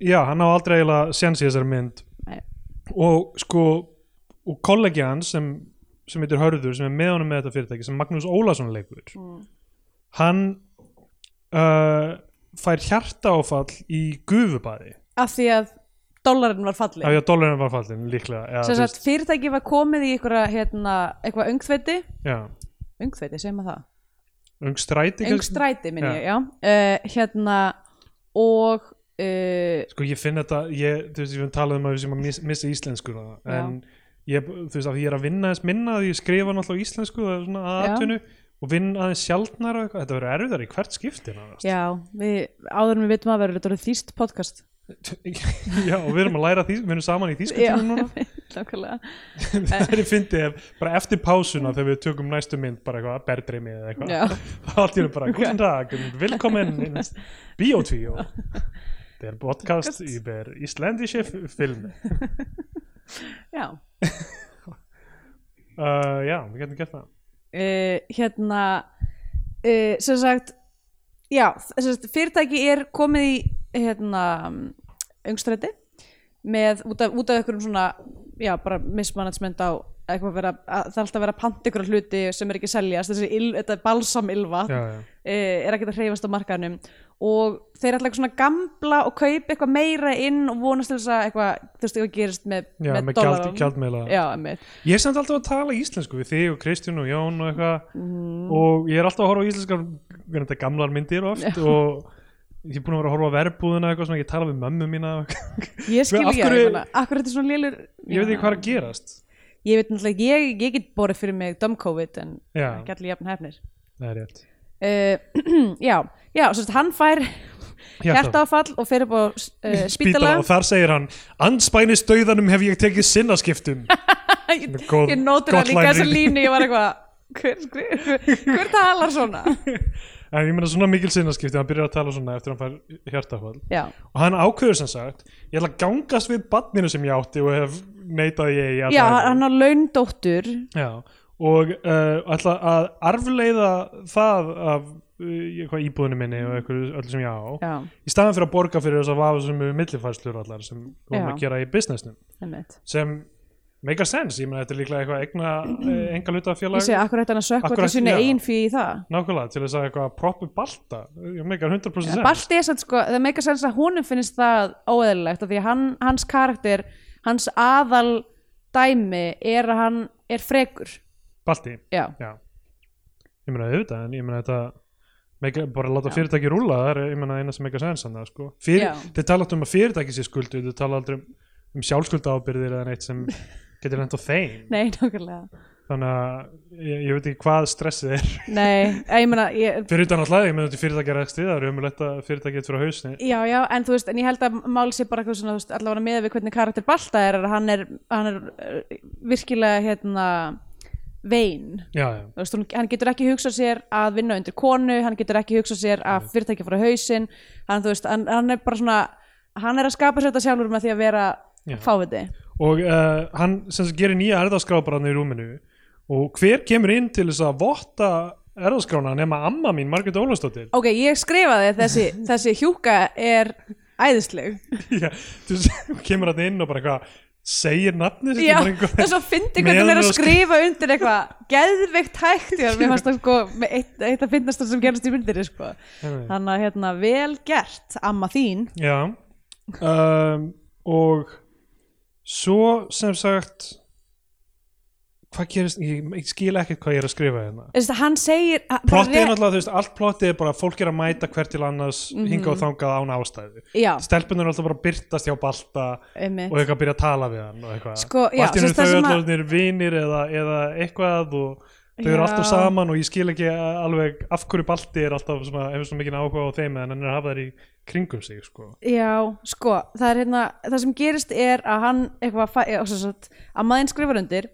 já, hann á aldrei eiginlega séns í þessari mynd Nei. og sko og kollegi hans sem, sem heitir Hörður sem er með honum með þetta fyrirtæki sem Magnús Ólason leikur Mm. hann uh, fær hjartaáfall í gufubæði af því að dólarinn var fallið því að dólarinn var fallin líklega já, sagt fyrirtæki var komið í einhverja hérna, eitthvað öngþveiti. Já, öngþveiti, segir maður það? Öngstræti kannski? öngstræti minn Já. ég, já. Uh, hérna og uh, sko ég finn þetta ég, þú veist, ég finn talað um að við sem að miss, missa íslensku en ég, þú veist, af því ég er að vinna aðeins minna því ég skrifa náttúrulega íslensku það er svona Já. aðtönu og vinn aðeins eitthvað, þetta verður erfiðar í hvert skipti nánast. já, við, áður en við vitum að verður þetta verður þýst podcast já, og við erum að læra því, við erum saman í já, þýskutímum núna. *laughs* *laughs* það er fyndið ef, bara eftir pásuna þegar við tökum næstu mynd, bara eitthvað berðreimi eða eitthvað, *laughs* þá allt í einu bara guten dag, velkommen inn Biotvíó der podcast über isländische film já. Uh, já, við getum gert það. Uh, hérna uh, sem sagt já, sem sagt, fyrirtæki er komið í hérna öngstræti með, út af, út af einhverjum svona já, bara mismanagement á vera, að, það er alltaf að vera að panta ykkur hluti sem er ekki seljast þessi il, þetta er er ekki að hreyfast á markaðnum og þeir ætla eitthvað svona gamla og kaupa eitthvað meira inn og vonast til þess að eitthvað, þú veist, eitthvað gerist með, Já, með dollarum. gjald, gjaldmiðla Já. Ég er samt alltaf að tala íslensku við þig og Kristján og Jón og eitthvað Mm. og ég er alltaf að horfa á íslenskar gamlar myndir oft og ég er búin að vera að horfa á verbúðina eitthvað svona, ég tala við mömmu mína Ég skil ekki að Akkur þetta er svona lélur ég veit ekki hvað er að gerast. Ég veit náttúrulega, ég, ég get borið fyrir mig dumb COVID en ekki allir jafn hefnir. Það er rétt. Uh, *clears throat* Já, já, svo að hann fær hjartaáfall og fer upp á uh, Spítala spítala og þar segir hann Anspænis döðanum hef ég tekið sinnaskiptum. *laughs* Ég, ég nótur það líka reading. línu Ég var eitthvað hver, hver, hver talar svona *laughs* en ég meina svona mikil sinnaskipti hann byrjar að tala svona eftir að hann fær hjartafall Já, og hann ákveður sem sagt ég ætla að gangast við badninu sem ég átti og hef neitað ég í alla já ævi. hann á laundóttur. Já, og uh, ætla að arfleiða það af uh, eitthvað íbúðinu minni og eitthvað öll sem ég á Já, í staðan fyrir að borga fyrir þess að vafa sem millifærslur allar sem við vorum Já. að gera í businessnum. Einmitt. Sem make a sense, ég meina þetta er líklega eitthvað egna, eh, enga hluta Ég félag segi, akkur ætti hann að Akkur til sinni eigin fyrir það? Nákvæmlega til þess að eitthvað proppu balta. Ég make a 100% sense. Balti er satt sko, það meika sens að honum finnst það óeðlilegt af því hann, hans karakter hans aðal dæmi er að hann er frekur. Balti, Já, já. Ég meina auðvitað, en ég meina þetta make, bara láta fyrirtæki rúla það er ég meina eina sem a sense hann sko. Fyrir, þeir tala alltaf um að fyrirtæki sé skuldu þeir tala aldrei um, um sjálfskulda ábyrðir eða neitt sem *laughs* getur á þeim nei, nákvæmlega. Þannig að ég, ég veit ekki hvað stressið er. Nei, ég meina ég, fyrir utan alltaf, ég meina þetta er ekki það er umulett að fyrirtæki getur fyrir hausni Já, já, en þú veist, en ég held að mál sé bara svona, veist, allavega með við hvernig karakter Balta er, hann er, hann er uh, virkilega, hérna vein, já, já, veist, hann getur ekki hugsað sér að vinna undir konu, hann getur ekki hugsað sér að fyrirtæki fara hausinn, hann, veist, hann, hann er bara svona, hann er að skapa sér þetta sjálfur með því að vera fáviti. Og uh, hann sem sagt gerir nýja erðaskráparann í rúminu og hver kemur inn til þess að votta erðaskrána nema amma mín, Margrét Ólafsdóttir Ok, ég skrifaði þessi, *laughs* þessi hjúka er æðisleg. Já, þú *laughs* kemur hann inn og bara eitthvað segir nafnið sitt, Já, þess að fyndi hvernig hann er að skrifa undir eitthvað *laughs* geðveikt hægt já, mér fannst það sko eitt, eitt að finnast það sem gerast í myndir sko. Þannig að hérna vel gert amma þín Já um, og svo sem sagt hvað gerist, ég, ég skil ekkert hvað ég er að skrifa hérna. Þess, hann segir plottið er náttúrulega, þú veist, allt plottið er bara að fólk er að mæta hvert til annars Mhm. hinga og þangað án ástæðu. Já, stelpunir er alltaf bara að byrtast hjá Balta einmitt. og eitthvað að byrja að tala við hann og eitthvað. Sko, og allt í það þau að- allir vinir eða, eða eitthvað og þau eru alltaf saman og ég skil ekki alveg af hverju Balti er alltaf svona, hefur svona mikið áhuga á þeim en hann er að hafa þær í kringum sig sko. Já, sko, það er hérna það sem gerist er að hann eitthvað, sem að maður skrifar undir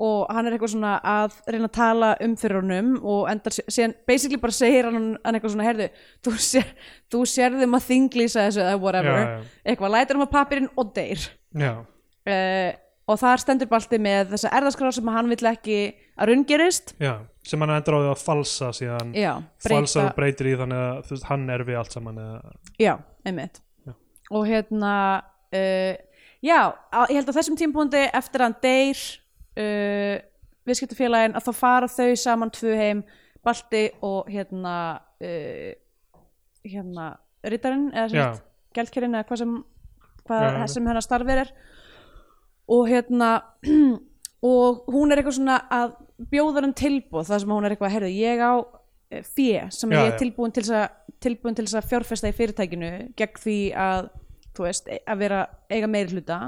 og hann er eitthvað svona að reyna að tala um fyrir honum og endar síðan basically bara segir hann, hann eitthvað svona heyrðu, þú, sér, þú sérðum að þinglýsa þessu eða whatever, Já, já. eitthvað lætur hann á pappirinn og deyr já, uh, og þar stendur balti með þessa erðaskrá sem hann vill ekki að raungerist já, sem hann endur á því að falsa síðan Já, falsa breyta- og breytir í þannig að þú veist, hann er við allt saman eða, Já, einmitt Já. og hérna uh, já, á, ég held að þessum tímpúndi eftir að hann deyr uh, viðskiptafélagin að þá fara þau saman tvö heim Balti og hérna uh, hérna rittarinn eða Já. sagt, gældkerinn eða hvað sem hvað Já, já. sem hennar starfir er og hérna *clears throat* og hún er eitthvað svona að bjóða hann tilbúð það sem hún er eitthvað, herðu, ég á eh, fé sem Já, ég er tilbúin til þess að að fjárfesta í fyrirtækinu gegn því að þú veist, e- að vera eiga meiri hluta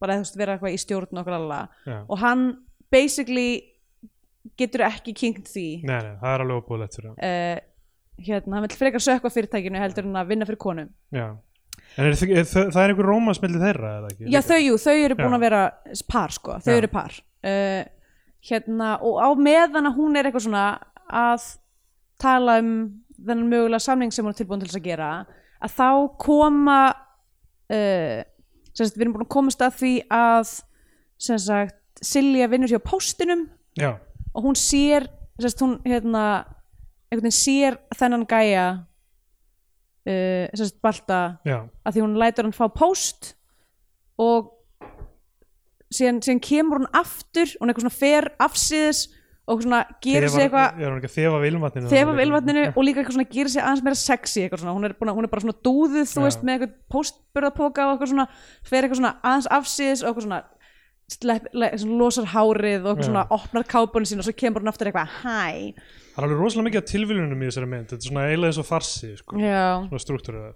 bara þú veist, vera eitthvað í stjórn okkur alla og hann basically getur ekki kynnt því. Nei, nei, það er alveg óbúðlegt fyrir hann. Uh, hérna, hann vil frekar sökva fyrirtækinu heldur en að vinna fyrir konu já. En er, er, það, það er einhver rómansmilli þeirra eða ekki? Já, þau, jú, þau eru búin Já. að vera par, sko, þau Já. eru par uh, hérna, og á meðan að hún er eitthvað svona að tala um þennan mögulega samning sem hún er tilbúin til þess að gera að þá koma uh, sem sagt, við erum búin að komast að því að sem sagt, Silja vinnur hjá póstinum já, og hún sér sem sagt, hún hérna einhvern veginn sér þennan gæja uh, sagt, Balta já, að því hún lætur hann fá post og síðan, síðan kemur hún aftur hún eitthvað svona fer afsíðis og svona gerir sig eitthvað þefa af ilmvatninu þefa af ylvatninu og líka eitthvað svona gerir sig aðeins meira sexy hún er, búin, að- hún er bara svona dúðuð þú Já. veist með eitthvað postburðapoka og eitthvað svona fer eitthvað svona aðeins afsíðis og eitthvað svona, slepp, le, losar hárið og svona opnar kápunni sín og svo kemur hún aftur eitthvað hæ Það er alveg rosalega mikið af tilviljunum í þessari mynd. Þetta er svona eiginlega eins og farsi sko. svona struktúrið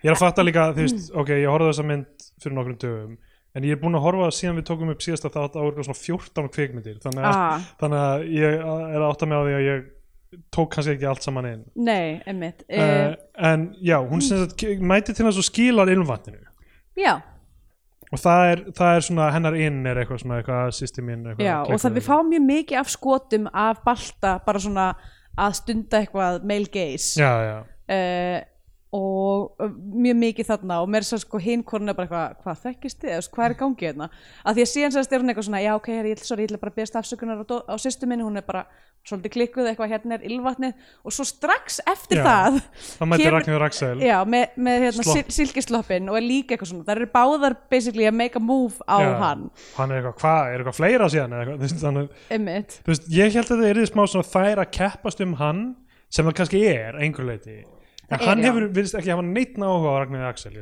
Ég er að fatta líka, þú veist, ok, ég horfði þessa mynd fyrir nokkrum dögum en ég er búinn að horfa síðan við tókum upp síðasta þátt á svona 14 kvikmyndir. Þannig að, ah, þannig að ég er að átta mig á því að ég tók kannski ekki allt saman inn. Nei, einmitt. Uh, en já, hún ke- mæti til þess að skilar ilmvatninu. Já, og það er, það er svona hennar inn er eitthvað svona eitthvað sýsti mín eitthvað já og það við fáum mjög mikið af skotum af balta bara svona að stunda eitthvað male gaze. Já, já, uh, og mjög mikið þarna og mér svo sko hinn er bara eitthvað hvað þekkist þið, hvað er í gangi hérna? Að því að síðan sérst er hún eitthvað svona já ok, ég, ætla- bara að beðast afsökunar á, á sýstu minni, hún er bara svolítið klikkuð eitthvað hérna er ylvatnið. Og svo strax eftir Já. það það mæti Ragnhjóður Axel. Já, með, með hérna, sil, silkisloppin og er líka eitthvað svona, það eru báðar basically að make a move á Já. hann. hann er eitthvað, hvað, er eitthvað fleira síðan eitthvað, *laughs* þú veist, að að að en er, hann hefur, virðist ekki hafa neitt náhuga á Ragnhjóður Axel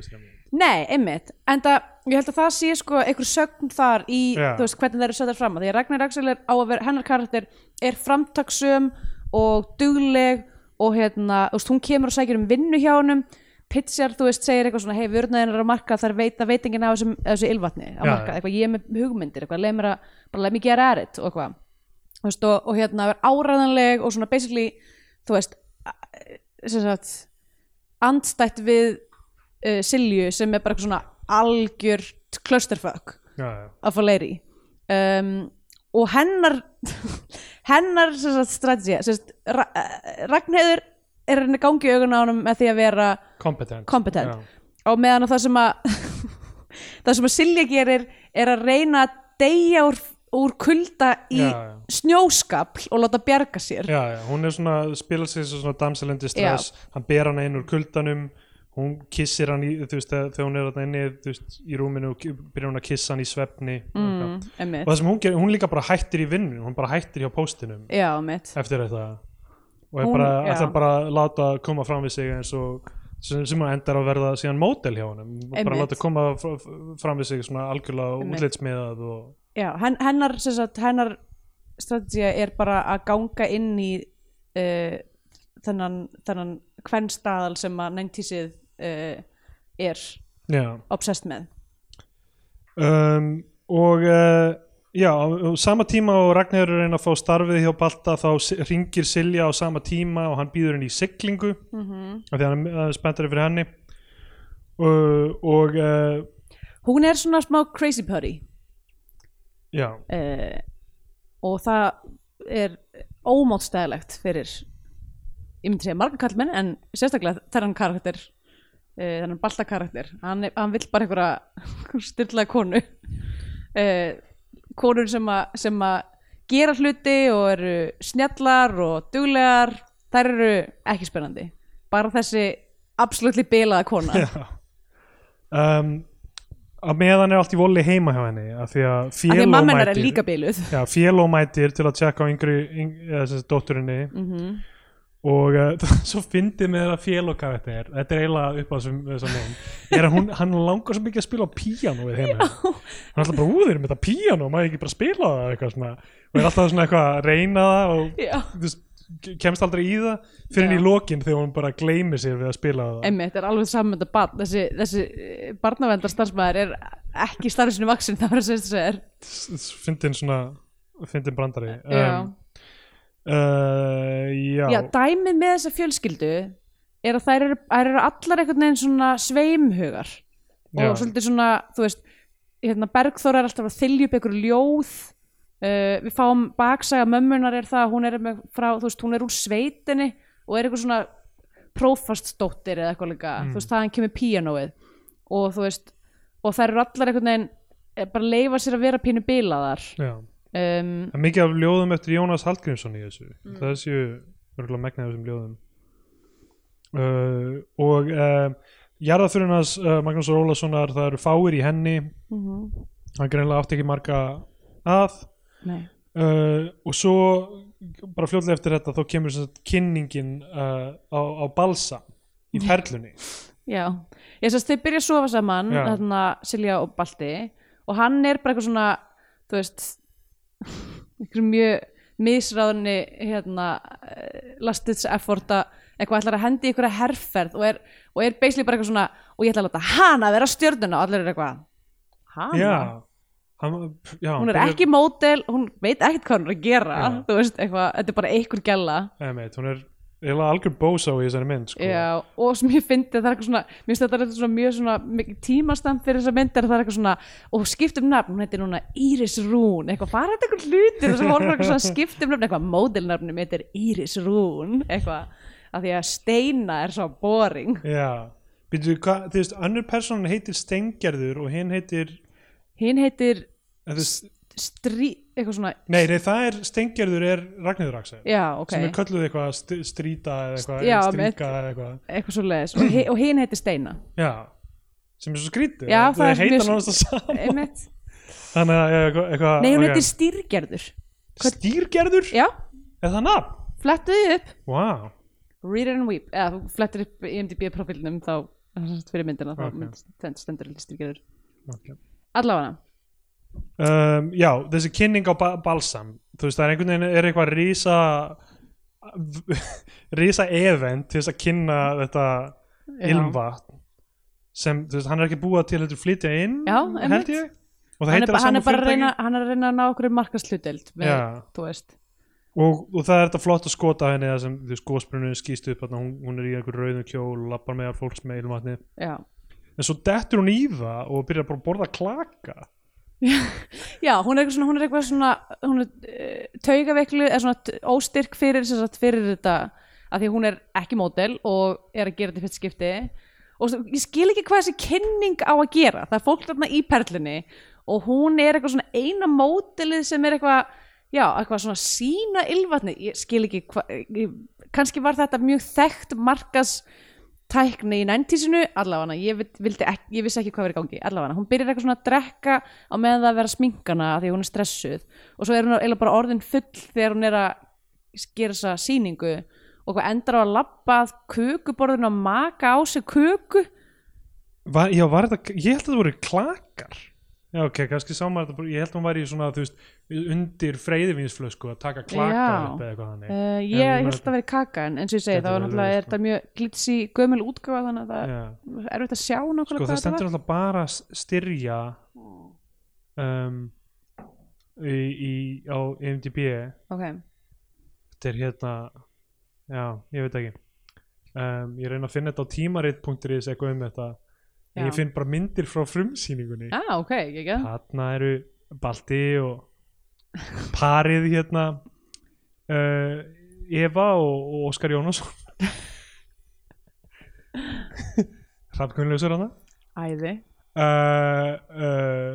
nei, einmitt. En það, ég held að það sé sko einhver sögn þar í, Já. þú veist, hvernig það eru settar fram. Því að Ragnar Axel er á að vera, hennar karakter er framtaksum og dugleg og hérna, þú veist, hún kemur og sækir um vinnu hjá honum. Pitsjar, þú veist, segir eitthvað svona hei, vörnaðin er að marka þar veit að veitingin á þessum, þessu ylvatni að Já, marka, eitthvað, ég er með hugmyndir eitthvað, leið mér að, bara leið mér gera erit og eitthvað, þú veist, og, og hérna er áræðanleg og svona basically þú veist, a- sem sagt andstætt við uh, Silju sem er bara eitthvað svona já, já, að fá leiri um, og hennar *laughs* hennar sagt, Ra eh, Ragnheiður er henni gangi augun á honum með því að vera kompetent Competent. já, og meðan að það sem að *laughs* það sem að Silja gerir er að reyna að deyja úr, úr kulda í Já, já. snjóskapl og láta bjarga sér. Já, hún er svona spila sig svona damselendi stress. Hann ber hann inn úr kuldanum hún kissir hann í, þú veist, þegar hún er veist, í rúminu og byrjar hún að kissa hann í svefni mm, og einmitt. það sem hún gerir, hún líka bara hættir í vinnu hún bara hættir hjá póstinum eftir þetta. Og Hún- bara, ætlar bara að láta koma fram við sig eins og sem, sem hann endar að verða síðan mótel hjá honum. Bara Einmitt. láta koma fr- fram við sig svona algjörlega útlitsmiðað og já, hen, hennar, sagt, hennar strategía er bara að ganga inn í uh, þennan, þennan kvennstaðal sem að næntísið uh, er já. obsessed með. Um, og uh, já, á sama tíma og Ragnhjörður er reyna að fá starfið hjá Balta þá hringir Silja á sama tíma og hann býður henni í siglingu. Mm -hmm. af því að hann er spenntari fyrir henni. Uh, og hún er svona smá crazy putty uh, og það er ómótstæðilegt fyrir ég myndi segja marga kallmenn en sérstaklega þennan karakter uh, þennan balta karakter. Hann, hann vill bara einhverja *laughs* styrlaði konu. Uh, konur sem að sem að gera hluti og eru snjallar og duglegar þær eru ekki spennandi. Bara þessi absolutt bilaða kona. Um, að meðan er allt í voli heima hjá henni að því að hennar er mætir já, til að tjekka á yngri, yngri dótturinni. Mm og *laughs* uh, svo fyndið með það Féló karakter. Þetta er eiginlega upp á þessum, er að hún, hann langar svo mikið að spila á píano við heima hann er alltaf bara úðir með þetta píano maður ekki bara spila það? Eitthvað svona. Og er alltaf svona eitthvað að reyna það og já. þú veist, kemst aldrei í það fyrir henni í lokin þegar hún bara gleymir sér við að spila það. Einmitt, er alveg saman þetta þessi, þessi barnavendar starfsmæður er ekki starfið sinni vaksin það var að segja þess að er fyndin svona fyndin brandari. Já. um, uh, já, Já, dæmið með þessa fjölskyldu er að þær eru, eru allar einhvern veginn svona sveimhugar. Og Já. svolítið svona, þú veist hérna, Bergþóra er alltaf að þylja upp einhverju ljóð uh, við fáum baksaga mömmunar er það að hún er með frá, þú veist, hún er úr sveitinni og er eitthvað svona prófastsdóttir eða eitthvað líka, Mm. þú veist, þaðan kemur píanóið. Og þú veist og þær eru allar einhvern veginn eh, bara leifa sér að vera pínu bilaðar. Um, Það er mikið af ljóðum eftir Jónas Hallgrímsson í þessu. Mm. það séu örgulega megnið af þessum ljóðum. Uh, og uh, uh, Magnús Rólassonar það eru fáir í henni. Mhm. hann greinlega átti ekki marga að uh, og svo bara fljótlega eftir þetta þá kemur að kynningin uh, á, á balsa í perlunni Já, ég sérst þau byrja að sofa saman þarna Silja og Balti og hann er bara eitthvað svona þú veist eitthvað mjög misráðni hérna eh, last its effort að eitthvað ætlar að hendi í einhverja herferð og er, og er basically bara eitthvað svona og ég ætla að láta hana vera stjörnuna. Og allir er eitthvað hana? já, hann, já Hún er byrjar- ekki mótel, hún veit ekkert hvað hún er að gera Já. þú veist, eitthvað, þetta er bara einhver Einmitt, hún er algjör bósá í þessari mynd sko. Já, og sem ég fyndi það er eitthvað svona, mér finnst þetta er svona mjög svona mikið tímastamp fyrir þessa myndir það er eitthvað svona, og skiptum nafn, hún heitir núna Íris Rún, eitthvað, bara þetta eitthvað hluti þess að horfa eitthvað svona skiptum nafn, eitthvað módelnafnum heitir Íris Rún, eitthvað af því að Steina er svo boring Já, hvað, þú veist, önnur hinn heitir, heitir Strí, eitthvað svona nei, nei, það er Steingerður er Ragnhildur Axel, já, ok, sem er kölluð eitthvað st stríta eða eitthvað, Já, stríka eða eitthvað, eitthvað svo leiðis og, hi- og hinn heitir Steina. Já, sem er svo skrítið, Já, það heita mjög- náttúrulega saman, Einmitt. þannig að, eitthvað, eitthvað Nei, hún ok. heitir Stýrgerður. Stýrgerður, Já, er það nafn? flettuði upp. Wow, Read and weep. Eða þú flettir upp IMDb profilnum þá fyrir myndina þá Ok. mynd, stend- stendur listyrgerður ok. Allavega. Um, já, þessi kynning á ba balsam þú veist, það er einhvern veginn er eitthvað rísa *laughs* rísa event til þess að kynna þetta ilmvatn sem, þú veist, hann er ekki búið til þetta flytja inn, Já, held ég. Og það heitir að hann sama bara að fyrirtæki. hann er að reyna að ná okkur markasluteld með, þú veist. Og, og það er þetta flott að skota henni veist, gósbrunni skýst upp hún, hún er í einhver rauðum kjól og lappar meðal fólks með ilmvatni. Já, en svo dettur hún í það og byrjar bara að borða klaka. *laughs* Já hún er eitthvað svona, hún er eitthvað svona hún er uh, taugaveiklu eða svona óstyrk fyrir, sagt, fyrir þetta að því hún er ekki mótel og er að gera þetta fyrst skipti. Og svo- ég skil ekki hvað þessi kynning á að gera. Það er fólk þarna í perlinni og hún er eitthvað svona eina mótelið sem er eitthvað já, eitthvað svona sína ylvatni ég skil ekki hvað kannski var þetta mjög þekkt markas tækni í næntísinu allavega, ég, ekki, ég vissi ekki hvað verið gangi allavega, hún byrjar eitthvað svona að drekka á meðan það að vera sminkana því hún er stressuð. Og svo er hún eiginlega bara orðin full þegar hún er að gera þessa sýningu og hvað endar á að labba að kökuborðinu að maka á sig köku. Var, já, var þetta, ég held að það voru klakar já, ok, kannski bara, ég held að hún væri svona, þú veist, undir freyðivínsflösku að taka klakar Já. upp eða eitthvað þannig. Uh, ég held að það veri kaka en eins og ég segi, það var vel náttúrulega verið, er þetta mjög glitsi gömul útgáfa þannig að það Já. er erfitt að sjá nákvæmlega sko það hvað stendur þetta alltaf bara styrja um, í, í, á IMDb. Var ok, þetta er hérna já, ég veit ekki. Um, ég reyna að finna þetta á tímarit.is eitthvað um þetta en ég finn bara myndir frá frumsýningunni. Ah, ok, ekki ekki. Þarna eru Balti og parið hérna uh, Eva og, og Óskar Jónasson. *laughs* Hrafnkunnlösur hana æði. Uh, uh,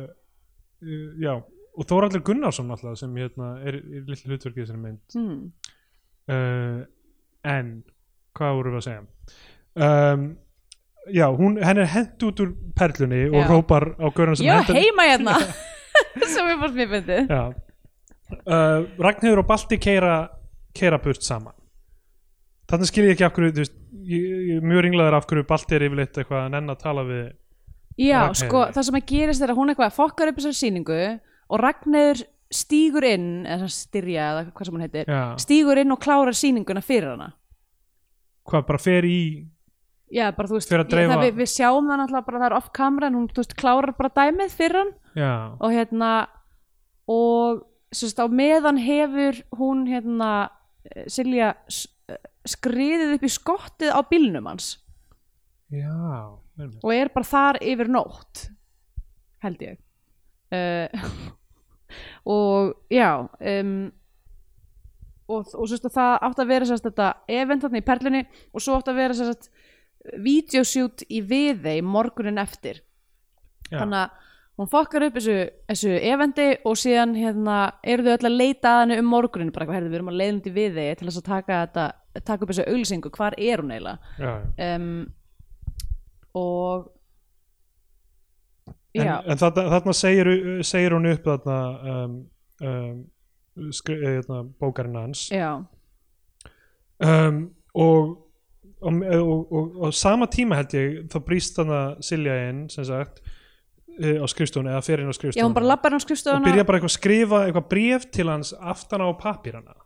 uh, já og Þóraldur Gunnarsson alltaf sem hérna er í litlu hlutverkið þessari mynd. Hmm. uh, en hvað vorum við að segja? Um, já, hún, henn er hent út úr perlunni og Já. rópar á görðan sem var hentar- heima hérna. *laughs* Sem ég fannst mér fyndið. Já. Uh, Ragnhildur og Balti keira keira burt saman. Þannig skil ég ekki af hverju veist, ég, ég, mjög ringlaður af hverju Balti er yfirleitt eitthvað að nenn að tala við Já, Ragnheiði. sko, það sem að gerist er að hún eitthvað fokkar upp þessari sýningu og Ragnheiður stígur inn eða styrja eða hvað sem hún heitir já, stígur inn og klárar sýninguna fyrir hana. Hvað bara fer í Já, bara þú veist, ég, það, við, við sjáum það náttúrulega bara það er off camera en hún, þú veist, klárar bara dæmið fyrir hann. Já, og hérna og svo veist, á meðan hefur hún hérna eh, Silja eh, skriðið upp í skottið á bílnum hans. Já einmitt. og er bara þar yfir nótt held ég. Uh, *laughs* og já um, og, og svo það átt að vera sérst þetta event þarna í perlunni og svo átt að vera sérst videoshoot í viðei morgunin eftir. Já. þannig að hún fokkar upp þessu, þessu eventi og síðan hérna, eru þau öll að leita að henni um morgunin bara eitthvað, herrðu, við erum að leiðum til viðei til þess að taka, þetta, taka upp þessu auglýsingu. Hvar er hún eiginlega? Um, og en, en þarna, þarna segir, segir hún upp þarna um, um, skri, hérna, bókarinn hans. Já, um, og og, og, og, og sama tíma held ég þá brýst þarna Silja inn sem sagt eh, á skrifstofunni eða fer inn á já, skrifstofunni hún bara lappar á og skrifstofuna byrja bara eitthvað að skrifa eitthvað bréf til hans aftan á pappírana.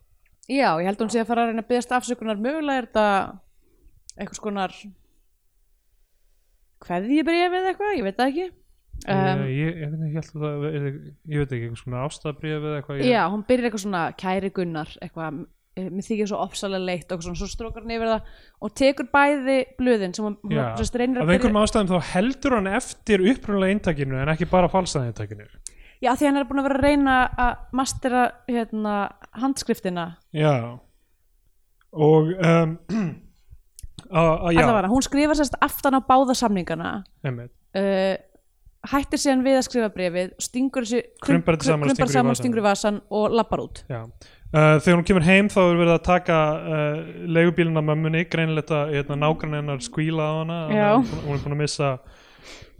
Já, ég held að hún sé að fara að reyna að byggast afsökunar. Mögulega er þetta eitthvað skonar hverði ég brefið eitthvað, ég veit það ekki. Um, ég, ég, ég, að það ég veit ekki, eitthvað svona ástæðabréf eða eitthvað ég, já, hún byrjar eitthvað svona kæri Gunnar eitthvað, eh, mér þykir svo ofsalega leitt og svona, svo strókar hann yfir það og tekur bæði blöðin sem hún, hún Já, sérst, reynir af að einhverjum ástæðum þá heldur hann eftir upprunalega eintakinu en ekki bara falsaði eintakinu já, því hann er búin að vera að reyna að mastera hérna, handskriftina. Já. Og um, *clears throat* að, að, allavega, hún skrifar sérst aftan á báða samningana. Uh, hættir síðan við að skrifa brefið stingur þessu Krumpar þetta saman stingur í vasan og lappar út. Já. Uh, þegar hún kemur heim þá er verið að taka uh, leigubílina mömmunni greinilegt að hérna, nágrann hennar skvíla á hana. Hún er búin- er að missa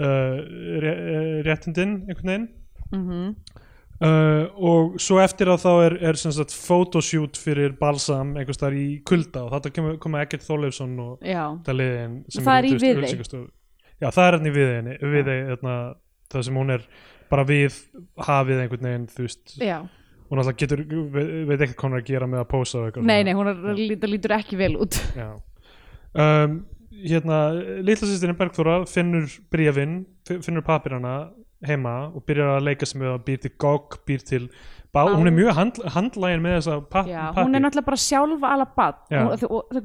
uh, ré, uh, réttindin einhvern veginn mm uh, og svo eftir að þá er, er sem sagt photoshoot fyrir Balsam einhvers staðar í kulda og þetta kemur, koma Ekkert Þorleifsson og já, þetta liðin sem Það er í veist, Viðey. auglýsingastofu. Já, það er hérna í viðeig, hérna, það sem hún er bara við hafið einhvern veginn þú veist, já hún alltaf getur veit, veit ekkert hvað hún er að gera með að pósa og eitthvað nei, nei, hún er, lítur, lítur ekki vel út. Um, hérna litla sýstirinn Bergþóra finnur bréfin, fi- finnur papirana heima og byrjar að leika sem við að býr til GOG, býr til bá, hún er mjög hand, handlægin með þessa papir hún er náttúrulega bara sjálfa ala bad og,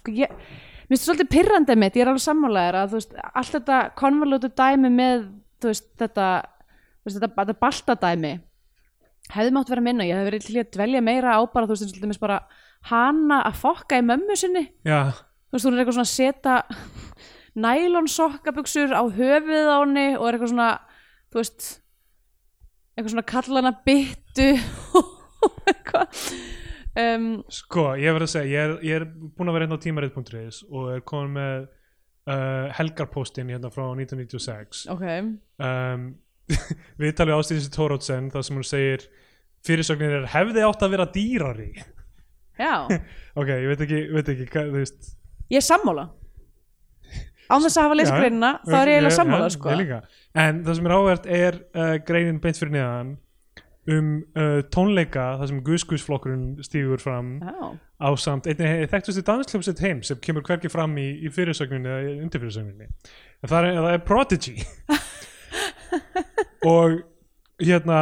sko, ég mér finnst það svolítið pirrandi mitt, ég er alveg sammálaðir að þú veist, allt þetta konvolútu dæmi með, þetta þú veist, þetta, þetta baltadæmi hefði mátt vera minna, ég hefði verið til að dvelja meira á bara, þú veist, til dæmis bara hana að fokka í mömmu sinni. Já, þú veist, hún er eitthvað svona að setja nælon sokkabuxur á höfuð á henni og er eitthvað svona þú veist eitthvað svona kalla hana byttu og eitthvað. Um, Sko, ég verð að segja, ég er, ég er búin að vera hérna á tímarit.is og er komin með uh, helgarpostin hérna frá 1996 ok, um, *laughs* við talum ástíðis Tórótsen þar sem hún segir fyrirsögnin er hefði átt að vera dýrari? Já. *laughs* Ok, ég veit ekki, veit ekki hvað, þú veist. Ég er sammála. Án þess að hafa lesa Já, greinina þá er ég eiginlega sammála ja, sko en það sem er áhvert er uh, greinin beint fyrir neðan um uh, tónleika þar sem Guðsguðsflokkurinn stígur fram já, ásamt einnig þekktusti danskljómsveit heim sem kemur hvergi fram í, í fyrirsögninni eða í undirfyrirsögninni. En það er, það er Prodigy *laughs* og hérna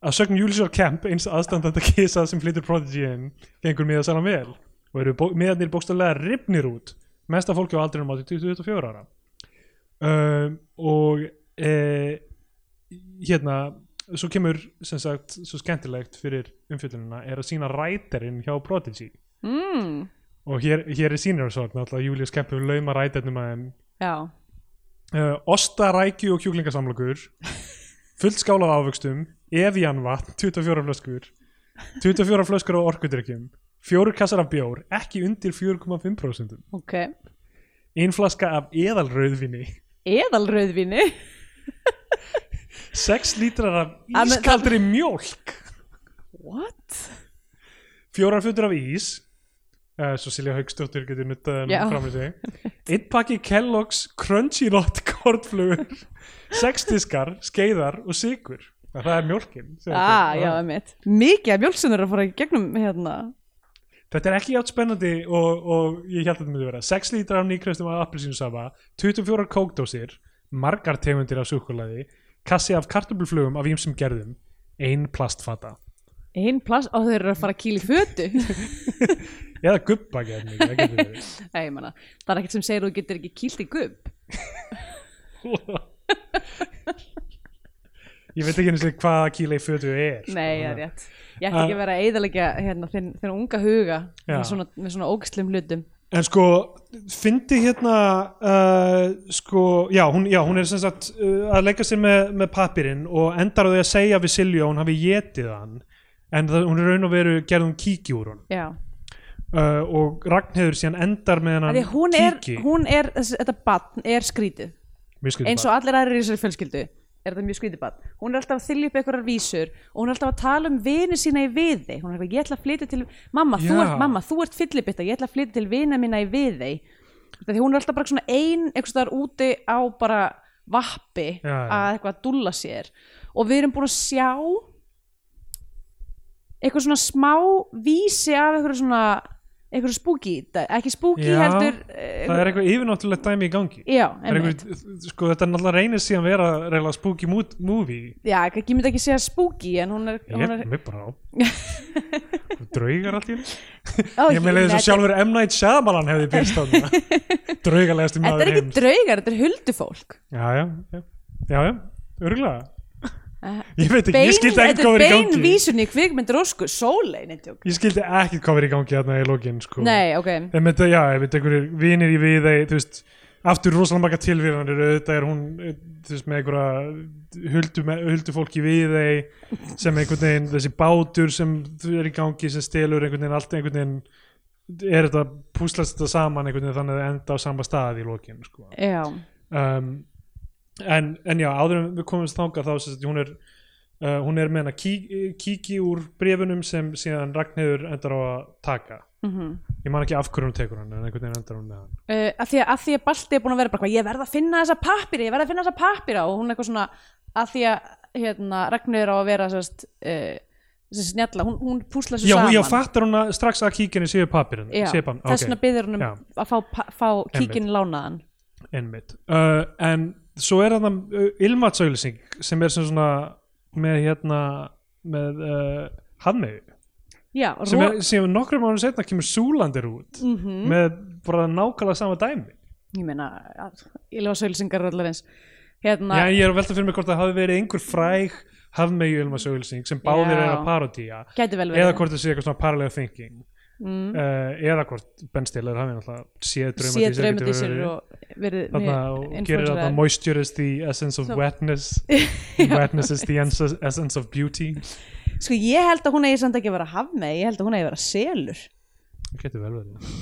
að sögn Júlísar Kemp eins aðstandandi kisa sem flyttur Prodigy inn gengur miða saman vel. Og eru bó, miðarnir bókstaflega ripnir út mesta fólki á aldrinum á 24 ára. Um, og e, hérna svo kemur sem sagt svo skemmtilegt fyrir umfjöllunina er að sína ræterinn hjá Prodigy. Mm, og hér, hér er sínir svo náttúrulega Júlíus Kempur lauma ræternum að þeim. Já. uh, osta, rækju og kjúklingasamlokur fullt skál af ávöxtum Evian vatn, 24 flöskur 24 flöskur á orkudrykkjum fjóru kassar af bjór, ekki undir 4,5% ok. Ein flaska af eðalrauðvinni eðalrauðvinni 6 *laughs* lítrar af ískaldri mjólk. What? fjórar futur af ís uh, svo Silja Haugsdóttir getur nuttað Já. hann fram í sig. *laughs* Einn pakki Kellogg's Crunchy Rot kornflugur sex diskar, skeiðar og sigur það er mjólkin sem ah, já, mitt mikið af mjölksunur að fara í gegnum hérna. Þetta er ekki átt spennandi og, og ég held að þetta myndi vera. 6 lítrar af nýkræstum af appelsínusafa 24 kókdósir margar tegundir af súkkulaði kassi af kartöfluflugum af ýmsum gerðum ein plastfata ein plass, og þau eru að fara að kýla í fötu. *laughs* Gubba gerðum það getur verið. *laughs* Nei, ég manna, það er ekkert sem segir að þú getur ekki kýlt í gubb *laughs* ég veit ekki eins og hvað kýla í fötu er sko. Nei, það er rétt. Ég ætti ekki að vera að eðalega hérna, þinn, þinn unga huga með svona, með svona ógslum hlutum. En sko, fyndi hérna, uh, sko, já hún, já, hún er sem sagt uh, að leika sér með, með pappirinn og endar á því að segja við Silju að hún hafi getið hann, en það, hún er raun og veru gerðum kíki úr hún Já, uh, og Ragnheiður síðan endar með hennan er, kíki. hún er þessi, þetta batn er skrítið. Skrítið eins og allir aðrir í þessari fjölskyldu er þetta mjög skrítið barn. Hún er alltaf að þylja upp einhverjar vísur og hún er alltaf að tala um vini sína í viði. Hún er eitthvað, ég ætla að flytja til mamma, þú ert, mamma, þú ert fyllibitta. Ég ætla að flytja til vina mína í viði. Því hún er alltaf bara svona ein einhvers staðar úti á bara vappi Já, já. að eitthvað að dúlla sér. Og við erum búin að sjá eitthvað svona smá vísi af eitthvað svona eitthvað spooky, ekki spooky Já, heldur það er eitthvað yfirnáttúrulegt dæmi í gangi. Já, einhver, sko þetta er náttúrulega reynir síðan vera reyla spooky mo- movie. Já, ekki- myndi ekki segja spooky en hún er, ég er er mér bara á. *laughs* Draugar í Ó, ég meina þess þetta að sjálfur M. Night Shyamalan hefði byrst á það draugalegasti Þetta maður er ekki heims. draugar, þetta er huldufólk. Já, já, já, já, já, örgulega Eh, ég veit ekki, ég skildi ekki Þetta hvað er verið í gangi. vísun í kvikmyndir ósku. Sólei, neittjók ég skildi ekki hvað verið í gangi hérna í lokin sko. Nei, ok. Ég myndi, já, ég myndi einhverjir vinir í við þú veist, aftur rosalega marga tilvíðanir auðvitað er hún eh, þú veist, með einhverja huldu, huldu fólki við sem einhvern veginn þessi bátur sem er í gangi sem stelur einhvern veginn allt einhvern veginn er þetta púslast þetta saman einhvern veginn þannig að það enda á sama stað í lokin sko. Já, um, en, en já, áður en við komumst þangað þá sagt, hún er uh, hún er með hana kí, kíki úr brefunum sem síðan Ragnhildur endar á að taka. Mm ég man ekki af hverju hún tekur hann en einhvern veginn endar hún með hann uh, að, því að, að því að Balti er búin að vera bara ég verð að finna þessa pappira, ég verð að finna þessa pappira og hún er eitthvað svona að því að hérna, Ragnir á að vera sérst, uh, þessi snjalla, hún, hún púsla þessu saman já, fattar hún að strax að kíkinni séu papirinn, þess vegna byður hún um Já. að fá, fá kíkinn lánaðan. Einmitt. Uh, en svo er það uh, ilmatsauðlýsing sem er sem svona með hérna með uh, hafmegu Já, sem, er, sem nokkrum mánu setna kemur Súlandir út Mhm. með bara nákvæmlega sama dæmi. Ég meina, lefa sölsingar allar eins hérna, Já, ég er að velta fyrir mig hvort það hafi verið einhver fræg hafmeyju ilmasauðlýsing sem báðir er að parodía. Eða hvort það sé eitthvað svona parallel thinking mm. uh, eða hvort Ben Stiller hafi náttúrulega séð sé draumadísir þarna og gerir þarna moisture is the essence of Svo- wetness. *laughs* Wetness is the essence of beauty. Sko ég held að hún eigi samt ekki að vera hafmey ég held að hún eigi að vera selur. Það getur vel verið.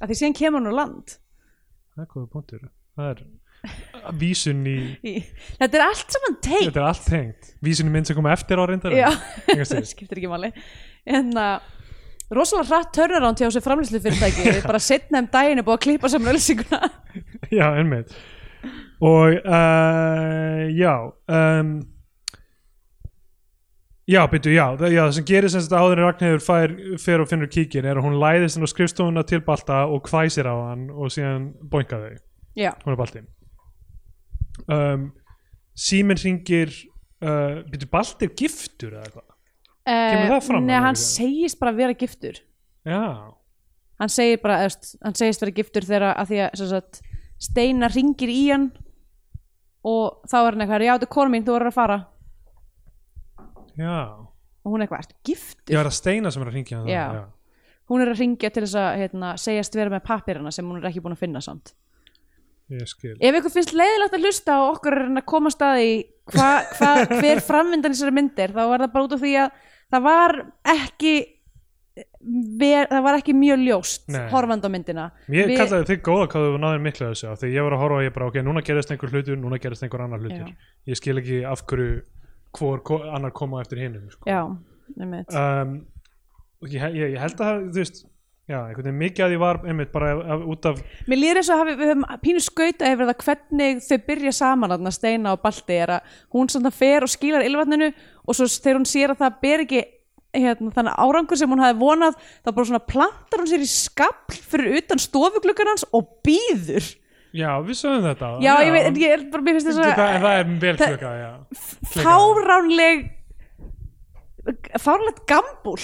Að því síðan kemur hún á land. Það er góða punktur. Það er vísun í þetta er allt saman þetta er tengt. Vísun í mynd sem koma eftir á reyndar það *laughs* skiptir ekki máli. En að rosalega hratt turnaround hjá þessu framlýslu fyrirtæki bara setna um daginn er búið að klippa saman ölsinguna *laughs* já, einmitt. Og uh, já um, já, byrju, já, já það sem gerir sem þetta áður en Ragnhildur fær, fer og finnur kíkin er að hún læðist inn á skrifstofuna til Balta og hvæsir á hann og síðan boinga þau, já, hún er Balti. Um, Síminn hringir uh, byrju, Balti er giftur eða eitthvað Kemur það fram Nei, alveg? hann segist bara vera giftur. Já, hann segir bara, eðst, hann segist vera giftur þegar að því að sem sagt, Steina ringir í hann og þá er hann eitthvað, já þetta er kona mín, þú verður að fara. Já. Og hún er eitthvað, ertu giftur? ég var að steina sem er að hringja hann? Já. hún er að ringja til þess að hérna, segjast vera með pappirina sem hún er ekki búin að finna samt. Ég skil. Ef ykkur finnst leiðilegt að hlusta og okkur er að koma staði hva, hva, hver framvindan í þessari myndir þá var það bara út af því að það var ekki ver, það var ekki mjög ljóst Nei. horfand á myndina Ég Við- kallaði þig góða hvað þú náður miklu þessu af því ég var að horfa og ég bara ok, núna gerist einhver hlutur núna gerist einhver annar hlutur Já. ég skil ekki af hverju hvor annar koma eftir hinum sko. um, ég, ég held að það, þú veist já, einhvern veginn mikið að því var einmitt bara af, af, út af Mér líður eins og hafi, við höfum pínu skauta yfir það hvernig þau byrja saman þarna Steina og Balti er að hún svona fer og skílar ylvatninu og svo þegar hún sér að það ber ekki hérna, þannig árangur sem hún hafi vonað þá bara svona plantar hún sér í skapl fyrir utan stofugluggan hans og býður já, við sögum þetta. Já, ég veit, en ég er bara, mér finnst þess það, að það er vel það- klukka, já. Fáránleg fáránlegt gambúl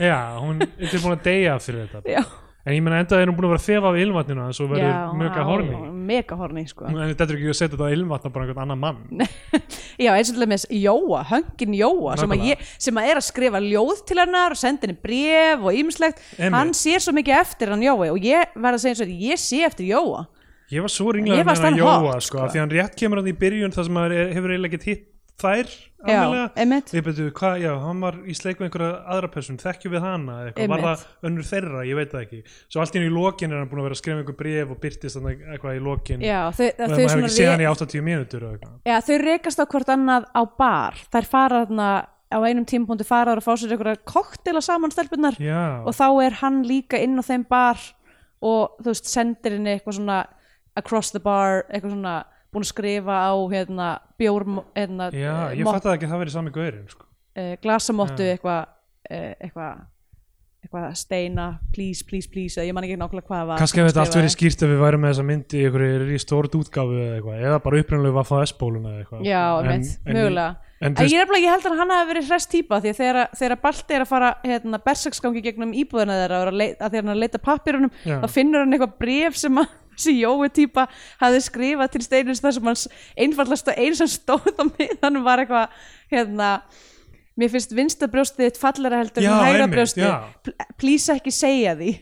já, hún er tilbúin að deyja fyrir þetta. Já, en ég menna enda er hún búin að vera að þefa af ilmvatninu en svo verður mjög horni Mega horni, sko. En þetta er ekki að setja þetta á ilmvatn á bara einhvern annan mann. *laughs* Já, eins og til með Jóa, höngin Jóa sem að, ég, sem að er að skrifa ljóð til hennar og senda henni bref og ýmislegt. Einmitt. hann sér svo mikið eftir hann Jói og ég verð að segja eins og þetta, ég sé eftir Jóa. Ég var svo ringlaður með hann Jóa sko, sko. því hann rétt kemur hann í byrjun þar sem hann hefur eiginlega ekki hitt þær Ég betur, hvað, já, hann var í sleik við einhverja aðra person, þekkjum við hana eitthvað, var það önnur þeirra, ég veit það ekki. Svo allt í einu í lokin er hann búin að vera að skrifa einhver bref og byrtist þannig eitthvað í þau, og maður hefur ekki séð hann í 80 mínútur já, þau rekast á hvort annað á bar. Þær fara þarna á einum tímapunkti fara þær að fá sér einhverja koktela saman stelpunnar Já, og þá er hann líka inn á þeim bar og þú veist sendir henni eitthvað svona across the bar eitthvað svona búin að skrifa á hérna bjór hérna, já eh, ég mott- fatt að ekki að það verið sami gaurin sko. eh, glasamottu Já. eitthvað eh, eitthvað eitthvað steina, please, please, please ég man ekki nákvæmlega hvað það var kannski hefði þetta allt verið skýrt ef við værum með þessa myndi í stórt útgáfu eða eitthvað eða bara upprænlega var það S-bóluna já, En- mögulega en en ég, ég held að hann hafi verið hress típa því að þegar, þegar Balti er að fara hérna, berserksgangi gegnum íbúðina þeirra að, að leita pappirunum Já. þá finnur hann eitthvað bref sem að þessi Jói típa hafði skrifað til steinins þar sem hans einfallast og eins sem stóð á miðanum var eitthvað hérna mér finnst vinsta brjóstið þitt fallara heldur en hægra einmitt, brjóstið. já. Pl- please ekki segja því.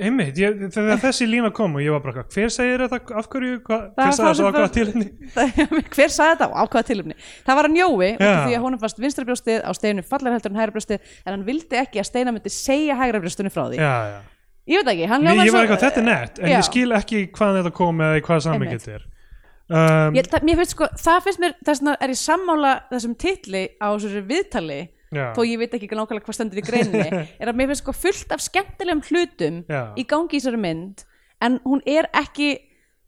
Einmitt, ég, þegar þessi lína kom og ég var bara, hver segir þetta, af hverju? Hva, hver sagði fannst þessu á bara- hvað til henni *laughs* hver sagði þetta? Á hvaða tilumni það var hann Jói út af Já. því að hún fannst vinstra brjóstið á steinu fallara heldur en hægra brjóstið en hann vildi ekki að steina myndi segja hægra brjóstunni frá því. Já, já ég veit ekki, Mér, ég var eitthvað, þetta er nett, en Já. ég skil ekki hvaðan þetta kom eða í hvaða Einmitt. þetta er um, ég, það, mér finnst sko, það finnst mér þess vegna er ég sammála þessum titli á þessu viðtali já, þó ég veit ekki nákvæmlega hvað stendur í greininni *laughs* er að mér finnst sko fullt af skemmtilegum hlutum Já. í gangi í þessari mynd en hún er ekki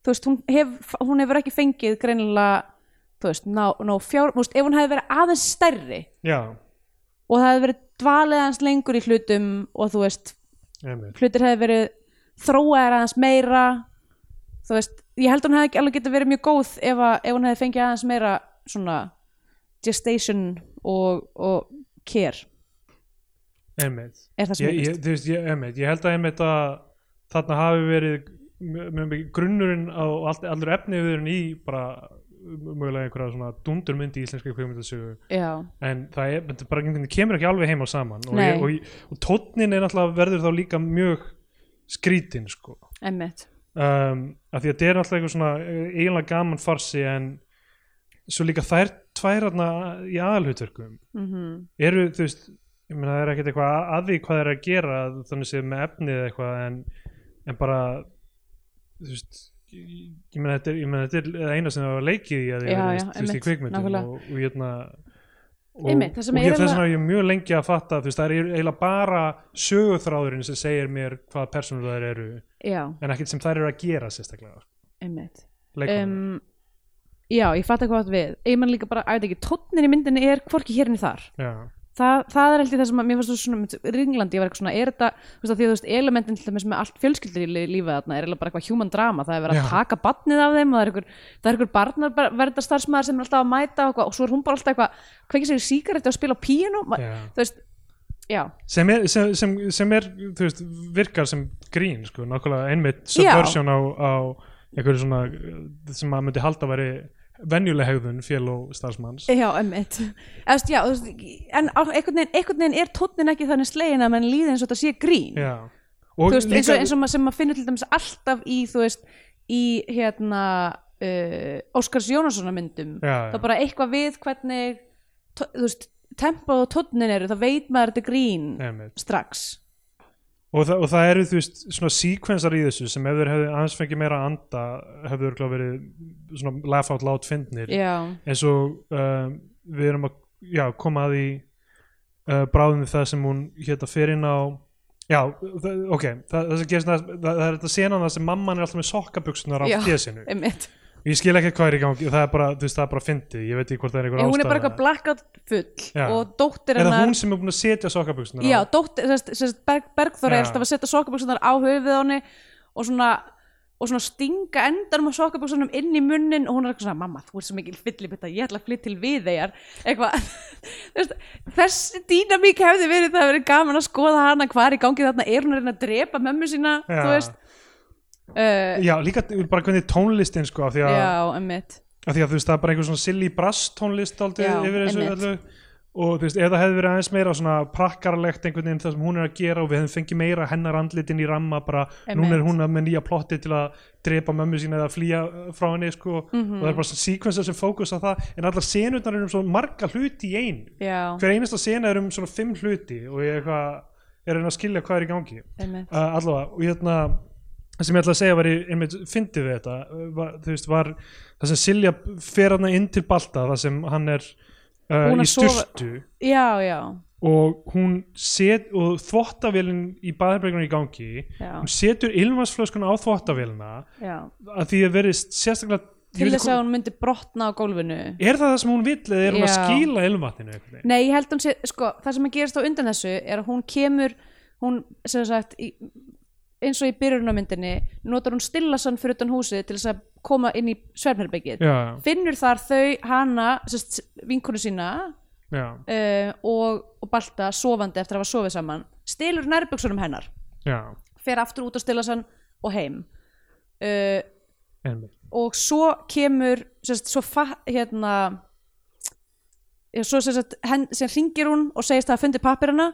þú veist, hún, hef, hún hefur ekki fengið greinilega þú veist, ná, ná fjár, þú veist, ef hún hefði verið aðeins stærri já, og það hefði verið dvalið aðeins lengur í hlutum og þú veist, hlutir hefði verið þróaðir aðeins meira. Þú veist, ég held að hún hefði alveg getað verið mjög góð ef, að, ef hún hefði fengið aðeins meira svona gestation og, og care. Einmitt. Er það sem ég, ég ég, veist, ég, einmitt, ég held að einmitt að þarna hafi verið grunnurinn á allur efniviðurinn í bara mögulega einhverja svona dundurmyndi í íslenska kveikmyndasögu já, en það er, bara kemur ekki alveg heim á saman. Og, ég, og, ég, og tónnin er náttúrulega verður þá líka mjög skrítin sko. Emmitt um, af því að þetta er náttúrulega eitthvað svona eh, eiginlega gaman farsi en svo líka þær tvær þarna í aðalhutverkum mm eru þú veist meina það er ekkert eitthvað að- að því hvað það er að gera þannig séð með efnið eitthvað en, en bara þú veist ég, ég meina þetta ég meina, þetta er eina sem það var leikið í að þú veist, í kvikmyndum og, og hérna það sem er ég, þess eiginlega- vegna er ég mjög lengi að fatta þú veist það er eiginlega bara söguþráðurinn sem segir mér hvaða personur það eru já, en ekkert sem þær eru að gera sérstaklega. Um, já, ég fatt ekki hvað við. Ég man líka bara, að veit ekki, tónnin í myndinni er hvorki hérni þar. Já, það, það er held ég það sem að mér fannst svona Ringlandi, ég var eitthvað svona, er þetta þú veist, að því að þú veist, elementin til dæmis með allt fjölskyldur í lífið þarna er eiginlega bara eitthvað human drama það er verið að Já. taka barnið af þeim og það er einhver, það er einhver barnar starfsmæður sem er alltaf að mæta og, og svo er hún bara alltaf eitthvað, kveikir sér í sígaretti og spila já. þú veist, sem er, sem, sem, sem er þú veist, virkar sem grín sko, nákvæmlega einmitt Já. subversion á, á einhverju svona sem maður myndi halda að veri venjuleg hegðun fél og starfsmanns. Já, veist, en einhvern veginn, einhvern veginn er tónnin ekki þannig slegin að mann líði eins og þetta sé grín. Veist, eins, og, eins og maður sem maður finnur til dæmis alltaf í, þú veist, í hérna uh, Óskars Jónassonar myndum Já, þá já. bara eitthvað við hvernig þú veist, tempóð og tónnin eru þá veit maður að þetta grín einmitt. strax og, það, og það eru þú veist svona síkvensar í þessu sem ef þeir hefðu aðeins fengið meira að anda hefðu örgulega verið svona laugh out loud fyndnir. Eins og um, við erum að já, koma að því uh, bráðum við það sem hún hérna fer inn á. Já, það, ok það, það, sem gerist, það, það, er þetta senan það sem mamman er alltaf með sokkabuksunar á Já. Ég skil ekki hvað er í gangi það er bara, þú veist, það er bara fyndið. Ég veit ekki hvort það er einhver Já, hún er bara ástæða. eitthvað blackout full Já. og dóttir hennar hún sem er búin að setja sokkabuksunar já, dóttir, sérst, sérst, Berg, Bergþóra er alltaf að setja sokkabuksunar á höfuðið á henni og svona og svona stinga endanum á sokkabuksunum inn í munnin og hún er eitthvað svona, mamma, þú ert svo mikil fyllibitta, ég ætla að flytta til við þegar eitthvað, *laughs* þessi dýnamík hefði verið það hefði verið gaman að skoða hana hvað er í gangi þarna, er hún að reyna að drepa mömmu sína, Já. þú veist uh, já, líka bara hvernig tónlistin sko, af því að, já, emmitt af því að þú veist, það er bara einhver svona silly brass tónlist aldrei Já, yfir þessu einmitt. öllu. Og þú veist, ef það hefði verið aðeins meira svona prakkarlegt einhvern veginn það sem hún er að gera og við hefum fengið meira hennar andlitin í ramma bara, núna er Einmitt. hún með nýja plotti til að drepa mömmu sína eða flýja frá henni sko, Mhm. og það er bara svona sequencer sem fókus á það, en allar senurnar er um svo marga hluti í einu. Já, hver einasta sena er um svona fimm hluti og ég eitthvað er að reyna að skilja hvað er í gangi. Einmitt. Uh, allavega, og hérna það sem ég ætla að segja var í, einmitt, fyndið við þetta uh, var, þú veist, var það sem Silja fer hann inn til Balta það sem hann er uh, í að styrtu já, já, og hún set og þvottavélin í baðherbregunum í gangi já, hún setur ilmansflöskuna á þvottavélina að því að verið sérstaklega til þess að hún myndi brotna á gólfinu. Er það það sem hún vill eða er hún að Já. skila ilmvatninu einhvern veginn? Nei, ég held hún sé, sko, það sem að gerast á undan þessu er að hún kemur, hún, sem sagt, í, eins og í byrjunarmyndinni, notar hún stillasann fyrir utan húsið til þess að koma inn í svefnherbyggið. já, Finnur þar þau hana, sérst, vinkonu sína uh, og, og Balta sofandi eftir að hafa sofið saman, stilur nærbuksunum hennar, já fer aftur út á stillasann og heim. Uh, og svo kemur sérst, svo hérna svo sem ringir hún og segist að hafa fundið pappirana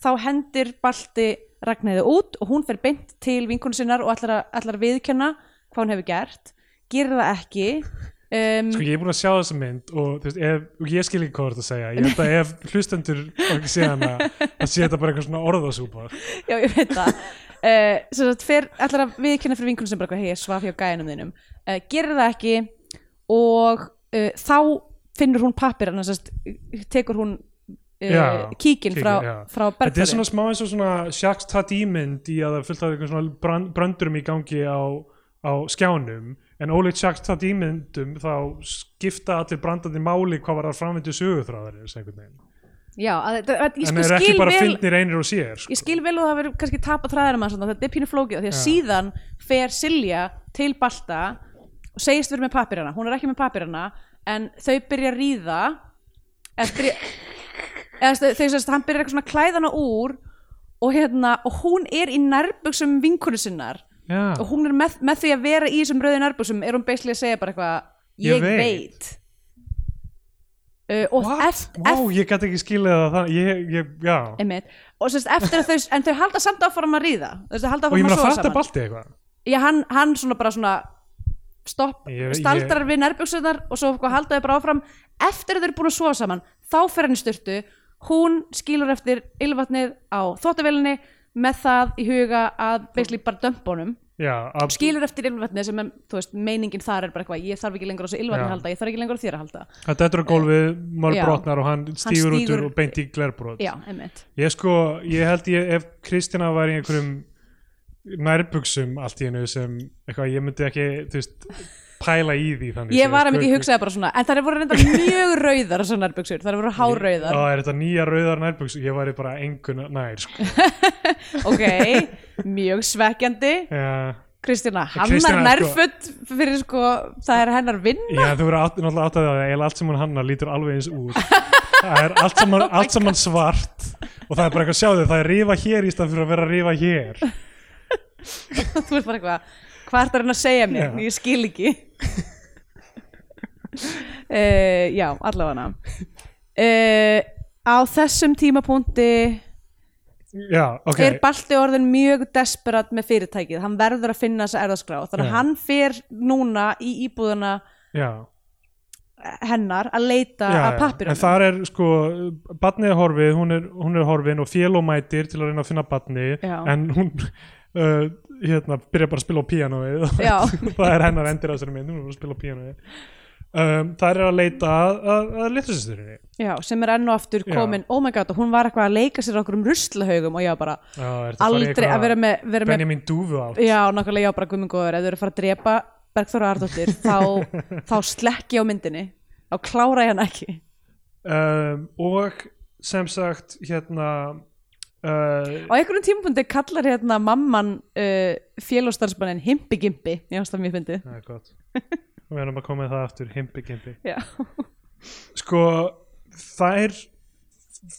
þá hendir Balti Ragnæði út og hún fer beint til vinkonu sinnar og ætlar að viðkenna hvað hún hefur gert. Gerir það ekki. Um, Sko ég er búin að sjá þessa mynd og, veist, ef, og ég skil ekki hvað þú ert að segja. Ég held að ef hlustendur ekki sé hana að sé þetta bara eitthvað svona orðasúpa já ég veit það. Uh, fer ætlar að viðkenna fyrir vinkonu sem bara hei svaf hjá gæðinum þínum. Uh, gerir það ekki og uh, þá finnur hún pappirana sérst, tekur hún uh, kíkin frá, frá Þetta er svona smá eins og svona Jacques Tati mynd í að það fullt af eitthvað svona brand, brandurum í gangi á, á skjánum. En ólíkt Jacques Tati myndum þá skipta allir brandandi máli hvað var að framvindu sögutráðari Já, að, að, að, en sko er ekki bara vel fyndnir einir og sér sko. ég skil vel og það verður kannski tapa þræðar þetta er pínu flókið því að Já. síðan fer Silja til Balta og segist verið með pappirana hún er ekki með pappirana en þau byrja að ríða eða sérst, hann byrjar eitthvað svona að klæða hana úr og hérna, og hún er í nærbuxum vinkonu sinnar. Já, og hún er með, með því að vera í þessum rauðu nærbuxum er hún basically að segja bara eitthvað Ég ég, veit. veit, Uh, og What? eft, Vá, ég gæti ekki skilið það ég, ég, og sérst eftir að þau en þau halda samt áfram að ríða. Halda og ég áfram meina saman. Balti eitthvað. Já, hann, hann svona bara svona stopp, Ég- staldrar við nærbjöksunar og svo halda þau bara áfram. Eftir að þau eru búin að sofa saman þá fer hann í styrtu hún skilur eftir ylvatnið á þóttavélinni með það í huga að basically bara já, að, skilur eftir ylvatnið sem er, veist, meiningin þar er bara eitthvað, ég þarf ekki lengur á þessu ylvatni Já. að halda ég þarf ekki lengur á þér að halda þetta er á gólfið mál Já. brotnar og hann stígur út stígur- úr og beint í einmitt ég sko, ég held ég ef Kristina var í einhverjum nærbuxum allt í hennu sem eitthvað, ég myndi ekki, þú veist pæla í því þannig ég var að sko, myndi, ég hugsaði bara svona en það er voru reynda mjög *laughs* rauðar þessar nærbjöksur það er voru hárauðar Á, er þetta nýja rauðar nærbuxum? Ég væri bara engun nær sko. *laughs* ok, mjög svekkjandi. Já, Kristína, hannar sko- nærföt fyrir sko, það er hennar vinna? Já, þú verður átt, náttúrulega átt að það eiginlega allt sem hún hannar lítur alveg eins út. *laughs* Það er allt saman, allt saman svart. Og það er bara eitthvað sjáðu, það er rífa hér í stað fyrir að vera að rífa hér. Þú ert bara eitthvað, hvað ert að reyna að segja mér? Já. ég skil ekki uh, *laughs* já, allavega. Uh, á þessum tímapunkti já, ok. er Balti orðin mjög desperat með fyrirtækið, hann verður að finna þessa erðaskrá þannig að hann fer núna í íbúðuna já, hennar að leita já, að já. pappirunum en þar er sko badnið er horfið, hún er, hún er horfin og félómætir til að reyna að finna badni Já. en hún uh, *laughs* hérna, byrja bara að spila á *laughs* Já. það er hennar endir á þessari mynd hún er að spila á píanóið um, það er að leita að, að, að litlusisturinni Já, sem er enn og aftur Já. komin oh my god, og hún var eitthvað að leika sér okkur um ruslahaugum og ég var bara Já, aldrei að vera með, vera með Benjamin Dúfu átt? Já, nákvæmlega, já, bara gummingóður ef þau eru að fara að drepa Bergþóra Ardóttir *laughs* þá, þá slekki á myndinni. Þá klára ég hann ekki. Um, og sem sagt hérna uh, á einhverjum tímapunkti kallar hérna mamman uh, félagsstarfsmannin Himpi Gimpi, ég finnst það það er gott. Við erum að koma með það aftur, himpi gimpi Já, sko þær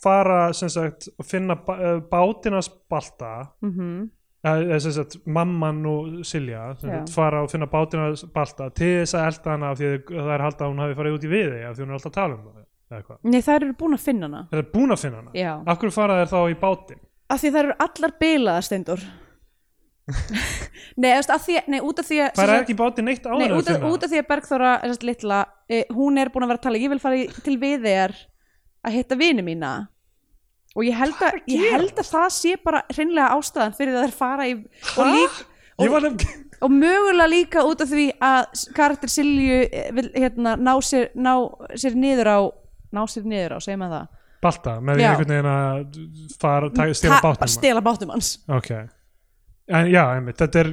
fara sem sagt að finna eh, bátinas balta mhm. Eða sem sagt mamman og Silja sagt fara og finna bátinas balta til þess að elda hana af því að það er halda að hún hafi farið út í viði af því hún er alltaf að tala um það Nei, þær eru búin að finna hana. Það er búin að finna hana? Já, Af hverju fara þær þá í bátinn? af því þær eru allar bilaðar steindur Nei, eftir, því, nei, út af því að Það er ekki í bátinn neitt áður Nei, út af, út af því að Bergþóra þessast litla, e, hún er búin að vera að tala. Ég vil fara í, til við þér að hitta vini mína. Og ég held, að ég held að það sé bara hreinlega ástæðan fyrir að þær fara í og, lík, var nefn og mögulega líka út af því að karakter Silju eh, vil hérna, ná, sér, ná sér niður á ná sér niður á, segir maður það? Balta, með því einhvern veginn að fara, ta- stela bátnum stela bátnum hans Ok. En já, einmitt, þetta er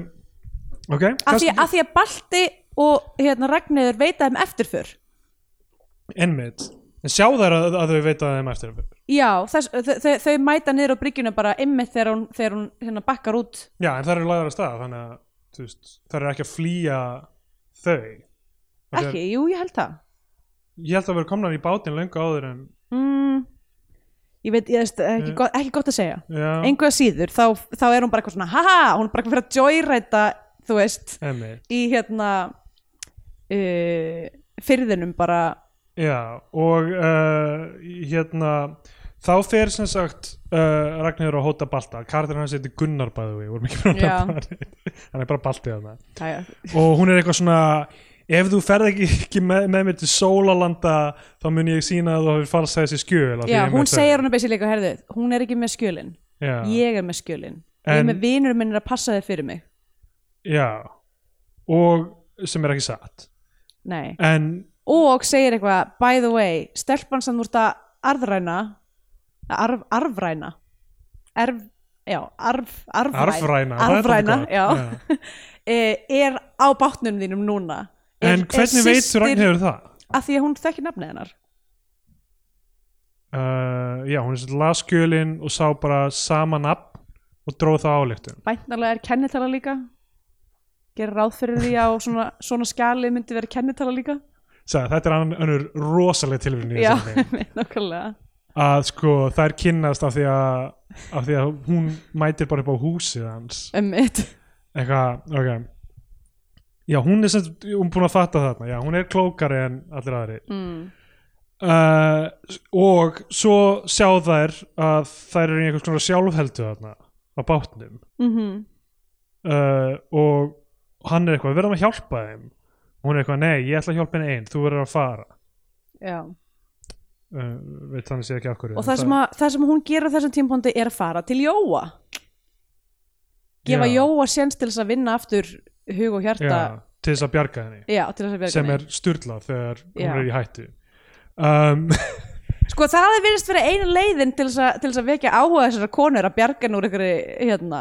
Ok, af því, því að Balti og hérna, Ragnir veita þeim eftirför. Einmitt. En sjá þær að, að þau veita þeim eftir Já, þess, þau, þau, mæta niður á bryggjuna bara ymmið þegar hún, þegar hún hérna, bakkar út. Já, en þær eru lagðar að stað Þannig að, þær eru ekki að flýja þau. Ekki, jú, ég held það Ég held að vera komnar í bátinn löngu áður en mm, Ég veit, ég veist, ekki, Mm. gott, ekki gott að segja. Já, að síður, þá, þá er hún bara eitthvað svona Haha, hún er bara eitthvað fyrir að joyræta Þú veist, einmitt. í hérna uh, Fyrðinum bara. Já, og uh, hérna þá fer sem sagt uh, Ragnhjóður að hóta Balta. Karakter hans heitir Gunnar bæðu við vorum ekki fyrir Já. *laughs* hann. er bara Balti þarna. Æja, og hún er eitthvað svona ef þú ferð ekki, ekki með, með mér til Sólalanda þá mun ég sína að þú hefur falsað þessi skjöl Já, hún segir hún að besi líka, herðu Hún er ekki með skjölin, já, ég er með skjölin. Ég er En- með vinur minn að passa þig fyrir mig. Já, og sem er ekki satt. Nei, en og segir eitthvað by the way, stelpan sem þú ert að arðræna arf, arfræna erf, já, arf, arfræna arfræna arfræna, já, gott. *laughs* Eh, er á bátnum þínum núna en hvernig veit þú Ragnhjóður það? að því að hún þekkir nafnið hennar. Uh, já, hún er las skjölin og sá bara sama nafn og dróð það álíktun bæntnalega er kennitala líka. Gerir ráð fyrir því að svona, svona skjali myndi vera kennitala líka. Sæði, þetta er ann- önnur rosaleg tilvíðin í já, *laughs* nákvæmlega. Að sko þær kynnast af því að, af því að hún mætir bara upp á húsið hans. Ummitt eitthvað, ok já, hún er sem hún er búin að fatta þarna. Já, hún er klókari en allir aðri mm. uh, og svo sjá þær að þær eru í einhvers konar sjálfheldu þarna á bátnum. Mm uh, og hann er eitthvað, við verðum að hjálpa þeim. Og hún er eitthvað, nei, ég ætla að hjálpa henni einn þú verður að fara. Já. Uh, veit þannig sé ekki af hverju og það sem, að, það sem hún gerir á þessum tímpóndi er að fara til Jóa. Gefa Já. Jóa séns til þess að vinna aftur hug og hjarta já, til þess að bjarga henni Já, að bjarga sem henni. er styrlað þegar hún er í hættu um, *laughs* Sko það er virðist vera eina leiðin til þess, að, að vekja áhuga þessara konur að bjarga einhverju, hérna,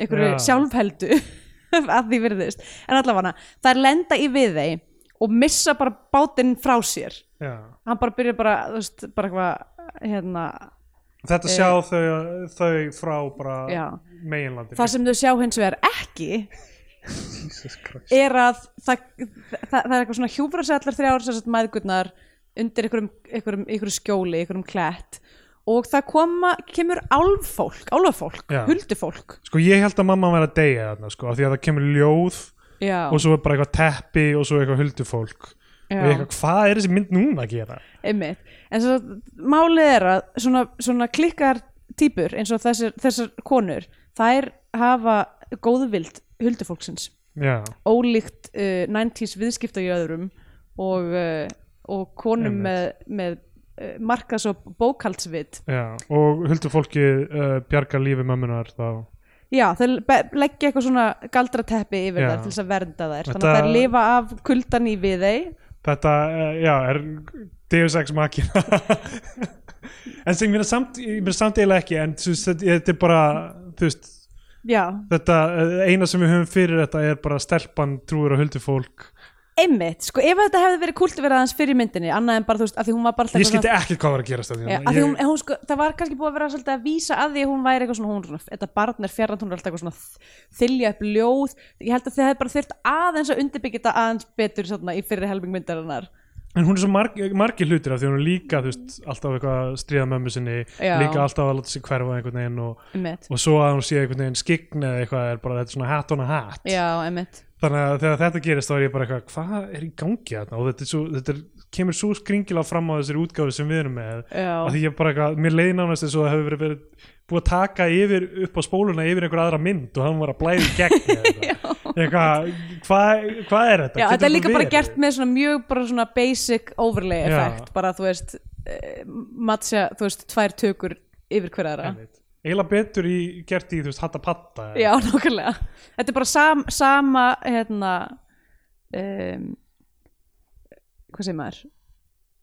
einhverju Já. sjálfheldu *laughs* að því virðist. En allavega það er lenda í við þeim og missa bara bátinn frá sér. já. Hann bara byrja bara, veist, bara eitthvað, hérna, þetta sjá þau, þau frá bara meginlandi það sem þau sjá hins vegar ekki. Er að það, það, það er eitthvað svona hjúfra sér allar sem sagt maðgurnar undir einhverjum, einhverjum, einhverjum skjóli, einhverjum klætt. Og það koma, kemur álfólk, álfafólk, Já. huldufólk. Sko ég held að mamma væri að deyja þarna sko, því að það kemur ljóð Já, og svo bara eitthvað teppi og svo eitthvað huldufólk. Og já, eitthvað, hvað er þessi mynd núna að gera? Einmitt. En svo málið er að svona, svona klikkar típur eins og þessar konur, þær hafa góðvild huldufólksins já, ólíkt uh, 90s viðskiptajöðurum og, uh, og konum með, með uh, markas og bókaldsvit já og huldufólki uh, bjargar lífi mömmunar þá. Já, be- leggja eitthvað svona galdrateppi yfir þær til þess að vernda þær. Þannig að þær lifa af kuldan í við þeir þetta, uh, já, er Deus Ex Machina. *laughs* En sem ég meina samt ég meina samt eiginlega ekki en þú veist, þetta þetta er bara þú veist, Já, þetta uh, eina sem við höfum fyrir þetta er bara stelpan trúir og huldufólk einmitt, sko ef þetta hefði verið kultiverað hans fyrir myndinni, annað en bara þú veist, að því hún var bara alltaf ég skildi ekki hvað var að gerast Já, þetta að því hún, hún sko, það var kannski búið að vera svolítið að vísa að því að hún væri eitthvað svona, hún, svona þetta barn er fjarrand, hún er alltaf eitthvað svona þylja upp ljóð, ég held að þið hefði bara þurft aðeins að undirbyggja þetta aðeins betur svona, í fyrir helming myndarinnar En hún er svo marg, margir hlutir af því hún er líka, þú veist, alltaf eitthvað að stríða mömmu sinni, Já. líka alltaf að láta sig hverfa einhvern veginn og, einmitt, og svo að hún sé einhvern veginn skign eða eitthvað er bara þetta er svona hat on a hat. já, einmitt Þannig að þegar þetta gerist þá er ég bara eitthvað, hvað er í gangi þarna? Og þetta er svo, þetta er kemur svo skringila fram á þessari útgáfi sem við erum með Já. að því ég bara eitthvað, mér leiði nánast eins og það hefur verið, verið búið að taka yfir upp á spóluna yfir einhver aðra mynd og hann var að blæði gegn *laughs* eitthvað. hvað hva er þetta? Já, þetta er líka bara gert með svona mjög bara svona basic overlay effekt bara þú veist uh, matcha, þú veist, tvær tökur yfir hver aðra. Eiginlega betur í, gert í, þú veist, hatta patta Já, *laughs* nákvæmlega. Þetta er bara sam, sama hérna um, hvað segir maður?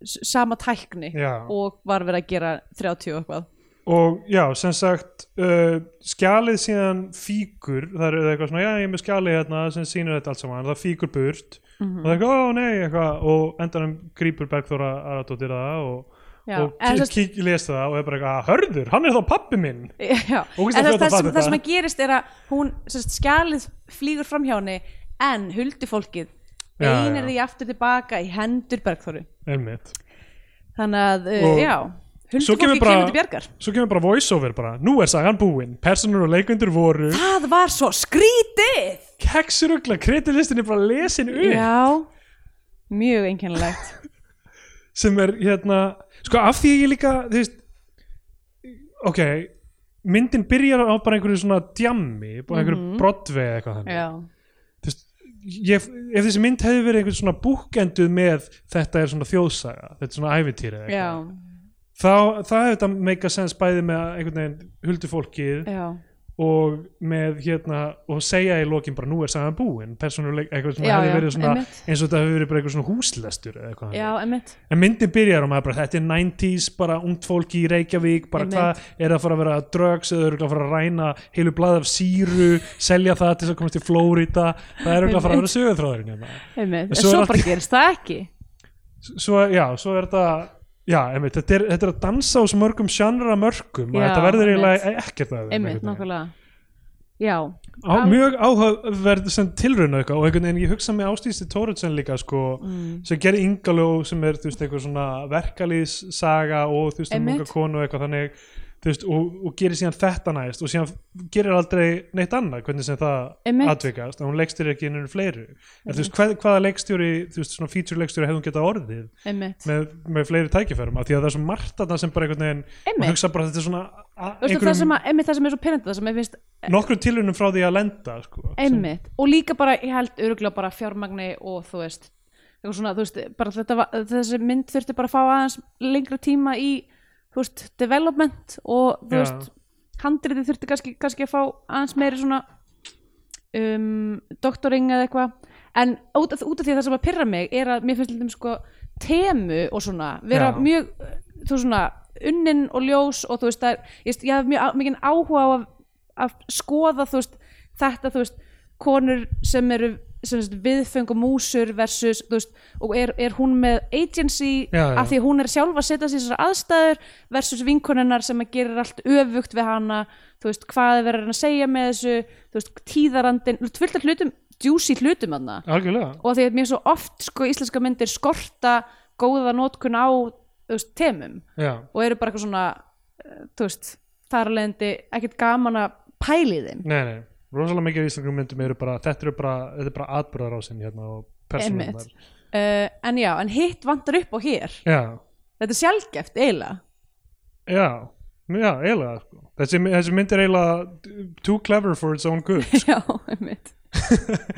Sama tækni Já. og var verið að gera 30 og eitthvað og já, sem sagt uh, skjalið síðan fíkur það er eitthvað svona, já ég er með skjalið hérna sem sýnir þetta allt saman, það fíkur burt. Mhm. og það er eitthvað, ó nei, eitthvað og endanum grípur Bergþóra Aradóttir það og, og lesa það og er bara eitthvað, hörður, hann er þá pappi minn. *laughs* Já, en það, það, sem, það sem að gerist er að hún, sérst, skjalið flýgur fram hjá henni en huldufólkið Já, beinir já. því aftur tilbaka í hendur Bergþóru. Þannig að, uh, Og já svo kemur til bjargar. svo kemur bara voiceover bara, nú er sagan búin personur og leikundur voru Það var svo skrítið keksurugla, kredilistin er bara lesin upp. Já, mjög einkennilegt. *laughs* Sem er hérna sko af því ég líka þú veist, ok myndin byrjar á bara einhverju svona djammi, bara einhverju mm -hmm. eða eitthvað þannig. Já, Þú veist, ég, ef þessi mynd hefði verið einhvern svona búkenduð með þetta er svona þjóðsaga, þetta er svona eitthvað, þá það hefði þetta make a sense bæði með einhvern veginn huldufólkið já og með hérna og segja í lokin bara nú er sagan búin persónuleik, eitthvað sem Já, hefði já, verið svona einmitt. eins og þetta hefði verið bara eitthvað svona húslestur eða eitthvað. Já, emmitt En myndin byrjar og maður bara, þetta er 90s, bara ungt fólki í Reykjavík, bara Einmitt. hvað er að fara að vera drugs eða eru að fara að ræna heilu blað af síru, selja það til þess að komast til Flórida, það er að fara að vera sögurþráðurinn hérna. Einmitt, en Svo svo er bara allt- gerist það ekki Svo, já, svo er þetta, já, einmitt, þetta er, þetta er að dansa á mörgum sjanra mörgum og Já, þetta verður eiginlega ekkert að. Einmitt, nákvæmlega Já, Á, mjög áhugaverð sem tilraun eitthvað og einhvern veginn ég hugsa með Ástísi Tóruðsson líka sko, Mm. sem gerir Ingaló sem er þú veist eitthvað svona verkalýssaga og þú veist um unga konu og eitthvað þannig veist og, og gerir síðan þetta næst og síðan gerir aldrei neitt annað hvernig sem það atvikast og hún leikstýri ekki innur fleiri. En þú veist hvað, hvaða leikstjóri þú veist svona feature leikstjóri hefði hún getað orðið með, með fleiri tækifærum? Af því að það er svo margt að það sem bara einhvern veginn maður hugsa bara þetta er svona veist það sem, að, einmitt það sem er svo pyrrandi það sem ég finnst nokkrum tilunum frá því að lenda sko, sem- einmitt. Og líka bara, ég held öruglega bara fjármagni og þú veist, svona, þú veist þetta, þessi mynd þurfti bara að fá aðeins lengra tíma í veist, development og þú veist handriði þurfti kannski, kannski að fá aðeins meiri svona um, doktoring eða eitthvað en út af, út af því að það sem að pyrra mig er að mér finnst lítið sko temu og svona vera Já. mjög þú svona unnin og ljós og þú veist er, ég, ég hef mjög mikinn áhuga á að, að skoða þú veist þetta þú veist konur sem eru viðfeng og músur versus veist, og er, er hún með agency Já, já. af því hún er sjálf að setja sér þessar aðstæður versus vinkonunnar sem gerir allt öfugt við hana veist, hvað er verið að segja með þessu veist, tíðarandin, af hlutum juicy hlutum algjörlega. Og því að mér svo oft sko íslenska myndir skorta góða nótkun á temum. Já, og eru bara eitthvað svona veist, þar leiðandi ekkert gaman að pæli þeim. Nei, nei, rosalega mikið af íslenskum myndum eru bara, þetta eru bara, þetta er bara atbyrðarásin hérna og Einmitt. uh, en já, en hitt vantar upp á hér. Já, þetta er sjálfgeft eiginlega. Já, já, eiginlega sko. þessi, þessi mynd er eiginlega too clever for its own good. *laughs* Já, einmitt. *laughs*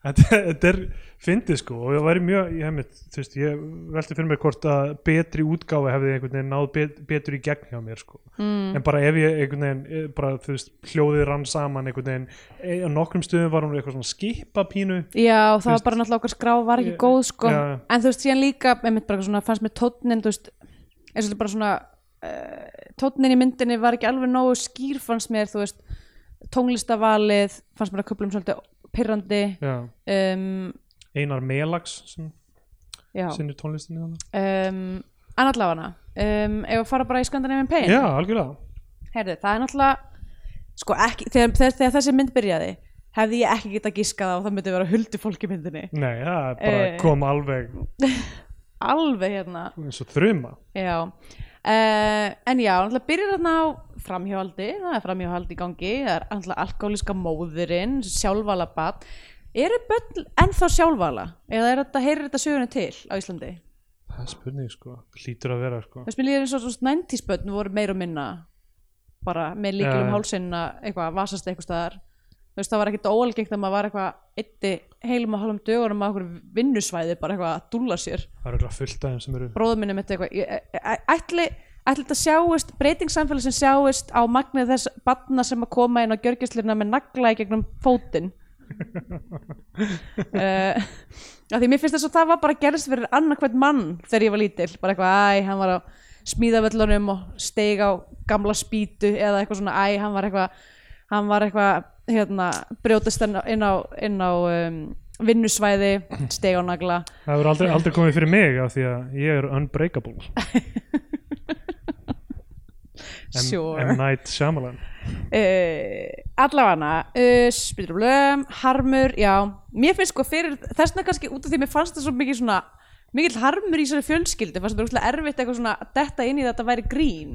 Þetta er fyndið sko og það væri mjög, ég mitt, veist ég velti fyrir mér hvort að betri útgáfi hefði einhvern veginn náð bet, betur í gegn hjá mér sko mm. en bara ef ég einhvern veginn eh, bara veist, hljóðið rann saman einhvern veginn, eh, á nokkrum stöðum var hún eitthvað svona skipa pínu já, það Þú var bara náttúrulega okkar skrá var ekki ég- góð sko já. en þú veist, síðan líka, einmitt bara svona fannst mér tónnin, þú veist eins og þetta bara svona uh, tónnin í myndinni var ekki alveg nógu skýr fannst mér, þú veist tónlistavalið, fannst mér að köplum svolítið pirrandi já. um, Einar Melags sem sinnir tónlistinni um, en allavega um, ef að fara bara í Scandinavian Pain? Já, algjörlega. Heyrðu, það er náttúrulega sko ekki, þegar, þegar, þegar þessi mynd byrjaði hefði ég ekki getað giskað á að það myndi vera huldu fólk í myndinni. Nei, það er bara Eh. kom alveg *laughs* alveg hérna. eins og þruma. Já. Uh, en já, náttúrulega byrjar þarna á framhjóhaldi, það er framhjóhaldi í gangi það er náttúrulega alkoholiska móðurinn sjálfvala bat eru börn ennþá sjálfvala eða er þetta, heyrir þetta sögunni til á Íslandi? Það er spurning sko, hlýtur að vera sko. Þess mér líður eins og svona 90s börn voru meira og minna bara með líkilum Já. hálsinn að eitthvað vasast eitthvað staðar. Þú veist það var ekkert óalgengt að maður var eitthvað eitti heilum og hálfum dögunum að okkur vinnusvæði bara eitthvað að dúlla sér. Það er örugglega fullt þeim sem eru bróður minni mitt eitthvað ég- æ- æ- ætli, ætli þetta sjáist breytingssamfélag sem sjáist á magnið þess batna sem að koma inn á gjörgjörslirna með nagla í gegnum fótinn *laughs* uh, því mér finnst þess að það var bara gerðist fyrir annarkvæmt mann þegar ég var lítil bara eitthvað, æ, hann var á smíðavöllunum og steig á gamla spýtu eða eitthvað svona, æ, hann var eitthvað hann var eitthvað hérna, brjótast inn á, inn á, um, vinnusvæði, steig á nagla það hefur aldrei, aldrei komið fyrir mig af því að ég er unbreakable *laughs* M, Sure. M. Night Shyamalan uh, allavega uh, spyrum, harmur já, mér finnst sko fyrir þessna kannski út af því mér fannst það svo mikið svona mikill harmur í þessari fjölskyldu fannst það úrslega erfitt eitthvað svona að detta inn í þetta væri grín.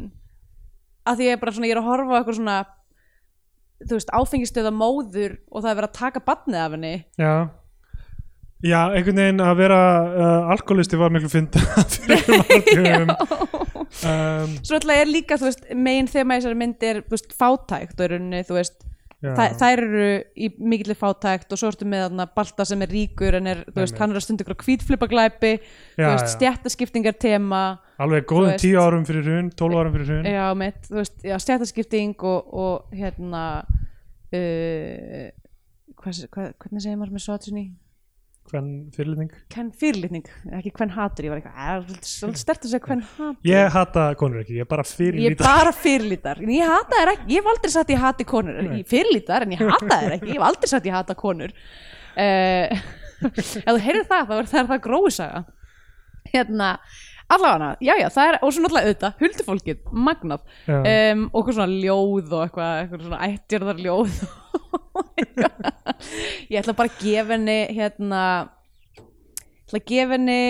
Af því ég er bara svona, ég er að horfa eitthvað svona þú veist, áfengistöða móður og það er verið að taka badnið af henni. Já Já, einhvern veginn að vera uh, alkoholisti var miklu fynda *laughs* *laughs* um, svo alltaf er líka, veist, megin þema í þessari myndi er, veist, fátækt og rauninni, þú veist, Þa, þær eru í mikillir fátækt og svo ertu með þarna Balta sem er ríkur en er, veist, hann er að stundu ykkur já. stjættaskiptingar tema, alveg góðum tíu árum fyrir hrun, tólf árum fyrir hrun. Já, mitt, veist, já, stjættaskipting og, og hérna uh, hvað, hvað, hvernig segir maður með svatinni? Hvern fyrirlitning Hvern fyrirlitning, ekki hvern hatur, ég var eitthvað, "Eh, svolítið stert að segja hvern hatur. Ég hata konur ekki, ég er bara Ég er fyrirlítar bara fyrirlítar, en ég hata þær ekki, ég hef aldrei sagt ég hati konur, ég fyrirlítar en ég hata þær ekki, ég hef aldrei sagt ég hata konur. Uh, *laughs* ef þú heyrðir það, þá er það, það gróisaga. Hérna, allavega, já, já, það er, og svo náttúrulega auðvitað, huldufólkið, magnað, Já. um, og svona ljóð og eitthvað, eitthvað svona ættjörðar ljóð. *laughs* ég ætla bara að gefa henni, hérna, ég ætla að gefa henni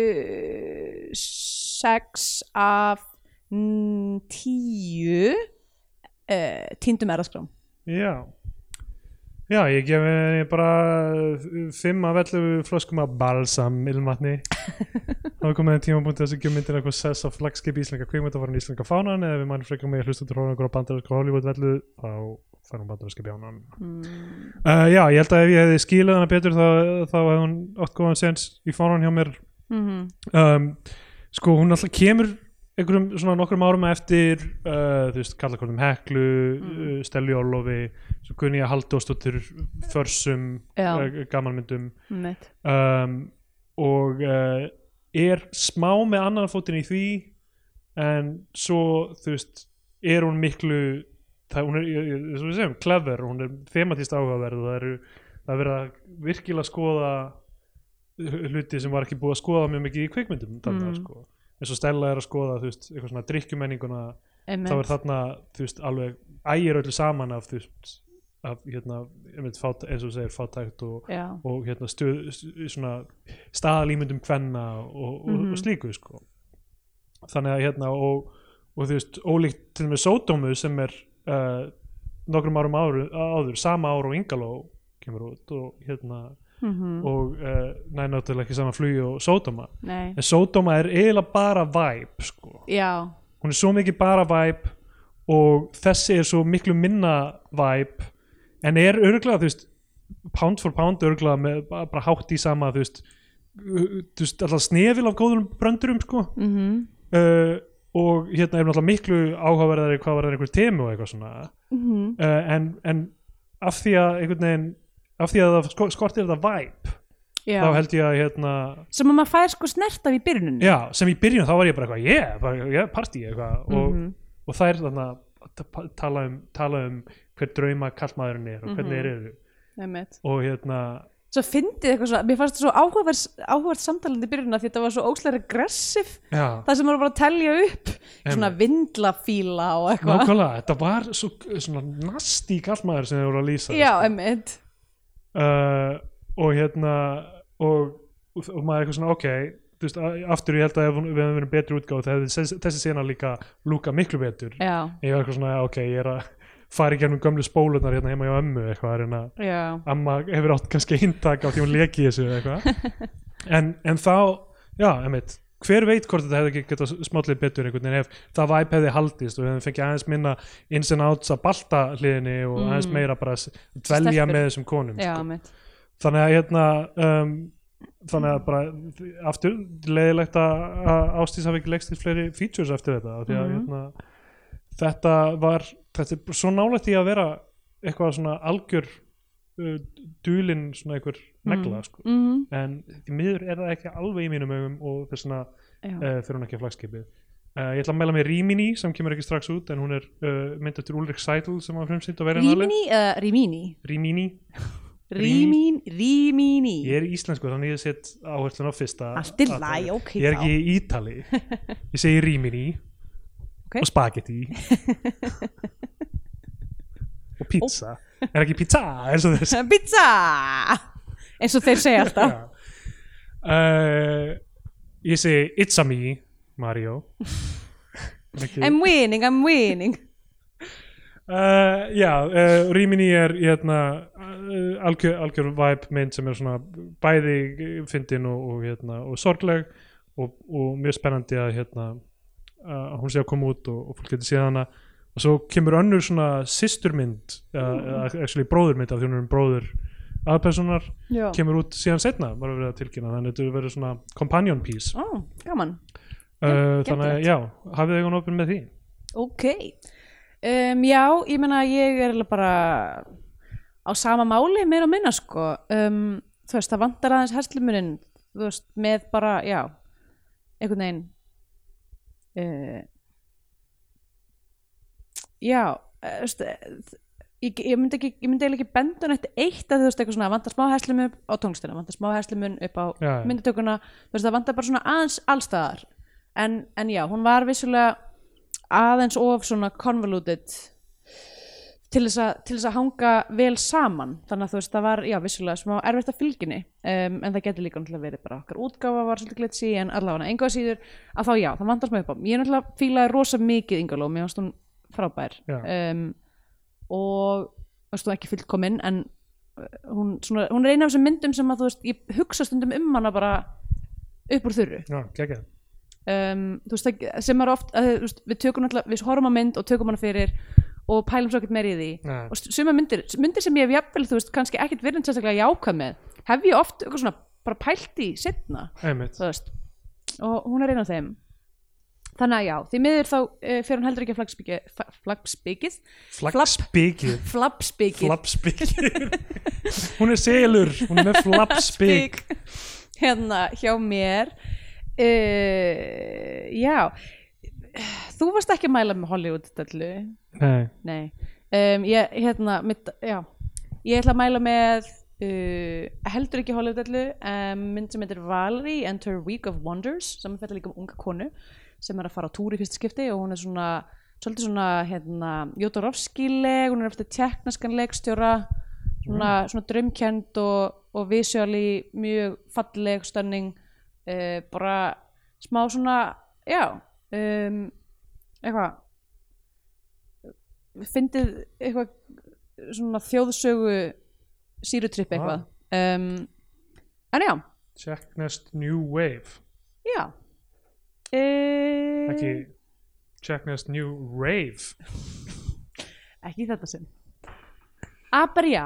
uh, sex af mm, tíu uh, tíndum eraskrám Já. Já, ég gef henni bara uh, fimm af 11 flöskum af balsam ilmatni þá komið en tímapunkt þess að gjöf myndir eitthvað sess á flagskip íslenska kvikmyndafarin íslenska fánan eða við mannum frekar með að hlusta til hrónungur á bandarinska Hollywood vellu þá farum bandarinska bjánan mm. uh, Já, ég held að ef ég hefði skilið hana betur þá, þá hefði hún oft góðan sens í fánan hjá mér. Mm um, sko hún alltaf kemur einhverjum svona nokkrum árum eftir uh, þú veist, kallakortum Heklu Mm. uh, Stelli Ólofi svo kunni að Halldórsdóttir Försum uh, gamanmyndum um, og er smá með annan fótinn í því en svo þú veist er hún miklu það, hún er, eins og við segjum, clever hún er thematist áhugaverð og það eru það er verið að virkilega skoða hluti sem var ekki búið að skoða mjög mikið í kvikmyndum þarna, Mm. sko. eins og Stella er að skoða þú veist, eitthvað svona drikkjumenninguna þá er þarna, þú veist, alveg ægir öllu saman af, þú veist af, hérna, eins og þú segir, fátækt og, og hérna stuð, st- svona staðalímyndum kvenna og, og, Mhm. og slíku sko. þannig að hérna og, og þú veist, ólíkt til með Sódómu sem er uh, nokkrum árum áður, áður sama ár og Ingaló kemur út og hérna Mm og uh, næ náttúrulega ekki sama flugi og Sódóma. En Sódóma er eiginlega bara vibe sko. Já. hún er svo mikið bara vibe og þessi er svo miklu minna vibe en er örgulega þú veist pound for pound örgulega með bara, hátt í sama þú veist, þú veist alltaf snefil af góðum bröndurum sko. Mm uh, og hérna er náttúrulega miklu áhugaverðari hvað var það einhver temu og eitthvað svona -hmm. uh, en, en af því að einhvern veginn af því að það sko- skortir þetta vibe Já. þá held ég að hérna Sem að maður fær sko snert af í byrjuninni. já, sem í byrjun þá var ég bara eitthvað yeah, bara, yeah partí eitthvað og, Mhm. og það er þannig að tala um, tala um hver drauma kallmaðurinn er og hvernig Mhm. þeir eru Einmitt. og hérna Svo fyndið eitthvað svo, mér fannst þetta svo áhugavert, áhugavert samtalandi í byrjunina því þetta var svo óslega regressiv það sem voru bara telja upp svona vindlafíla og eitthvað. Nákvæmlega, þetta var svo, svona nasti kallmaður sem þeir voru að lýsa Já, sko. einmitt. Uh, og hérna og, og maður eitthvað svona ok þú veist, aftur ég held að ef við hefum verið betri útgáð þessi, sena líka lúka miklu betur. Já, ég var eitthvað svona, ok, ég er að fara í gernum gömlu spólunar hérna heima hjá ömmu eitthvað, að reyna að amma hefur átt kannski eintak á því hún leki þessu eitthvað *laughs* en, en þá, já, emitt hver veit hvort þetta hefði ekki getað smátlið betur einhvern veginn ef það væp hefði haldist og við hefði fengið aðeins minna ins and outs að balta hliðinni og Mm. aðeins meira bara dvelja Stelpur. með þessum konum já, sko. þannig að hérna um, þannig að bara aftur leiðilegt að Ástís hafi ekki leikst í fleiri features eftir þetta því að Mhm. hérna, þetta var þetta er svo nálægt í að vera eitthvað svona algjör uh, dulin svona einhver negla sko. mm en því miður er það ekki alveg í mínum augum og þess vegna uh, fyrir hún ekki að flagskipið. Uh, ég ætla að mæla með Rímini sem kemur ekki strax út en hún er uh, mynd eftir Ulrik Seidl sem var frumsýnt á verðinali Rímini eða Rímini Rímini *laughs* Rímin, Rímini Ég er íslensku þannig ég set áherslun á fyrsta Allt í atriði. lagi, ok, Ég er ekki í Ítali. *laughs* Ég segi rímini Ok. og spagetti og pizza. Er ekki pizza? Eins og þess *laughs* Pizza! Eins og þeir segja alltaf. Uh, Ég segi it's a me Mario. I'm winning, I'm winning. Uh, já, uh, Rímini er hérna, algjör, algjör vibe mynd sem er svona bæði fyndin og, og, hérna, og sorgleg og, og mjög spennandi að hérna, að hún sé að koma út og, og fólk getur séð hana. Og svo kemur önnur svona systurmynd uh, actually bróðurmynd af því hún er um bróður aðpersonar kemur út síðan setna var að vera tilkynna þannig að þetta verður svona companion piece. Ó, gaman. Uh, þannig að já, hafið þið einhvern opinn með því? Ok. Um, Já, ég meina ég er bara á sama máli meira að minna sko. Um, þú veist, það vantar aðeins herslumurinn þú veist, með bara, já einhvern veginn uh, Já veist, uh, ég, ég myndi ekki ég myndi ekki benda neitt eitt að þú veist eitthvað svona vantar smá herslumun á tóngstina vantar smá herslumun upp á Já, myndatökuna þú veist það vantar bara svona aðeins allstaðar en, en já, hún var vissulega aðeins of svona convoluted til þess, að, til þess að hanga vel saman. Þannig að þú veist það var, já vissulega smá erfitt að fylginni um, en það getur líka náttúrulega verið bara okkar útgáfa var svolítið glitsi en allavega enga síður að þá já, það vantar smá upp á. Ég náttúrulega fílaði rosa mikið Ingaló mér varst hún frábær. Um, og varst hún ekki fullkomin en uh, hún, svona, hún er eina af þessum myndum sem að þú veist, ég hugsa stundum um hana bara upp úr þurru. Já, geggjað. Um, þú veist, það- sem er oft að, veist, við tökum náttúrulega, við horfum á mynd og tökum hana fyrir og pælum svo ekkert meir í því. Nei. og suma myndir, myndir sem ég hef jafnvel, þú veist, kannski ekkert verið sérstaklega jákvæð með, hef ég oft eitthvað svona bara pælt í setna, og hún er einn af þeim. Þannig að já, því miður þá uh, fyrir hún heldur ekki að Flaggspikið flappspikið Flappspikið Hún er selur, hún er með *laughs* flappspik hérna hjá mér uh, já þú varst ekki að mæla með Hollywood dellu Nei, nei. Um, ég, hérna, mitt, já. Ég ætla að mæla með uh, heldur ekki Hollywood dellu um, mynd sem heitir Valerie and her Week of Wonders sem fættar líka um unga konu sem er að fara á túr í fyrsta skipti og hún er svona svolítið svona hérna, Jótorovski-leg, hún er eftir tjekknaskan leikstjóra svona, svona drömkend og, og visuáli mjög falleg stönding uh, bara smá svona já um, eitthvað fyndið eitthvað svona þjóðsögu sírutripp eitthvað. Um, en já, Check Nest New Wave. Já. Uh, Ekki Check Nest New Rave. *laughs* Ekki þetta sinn. Bara já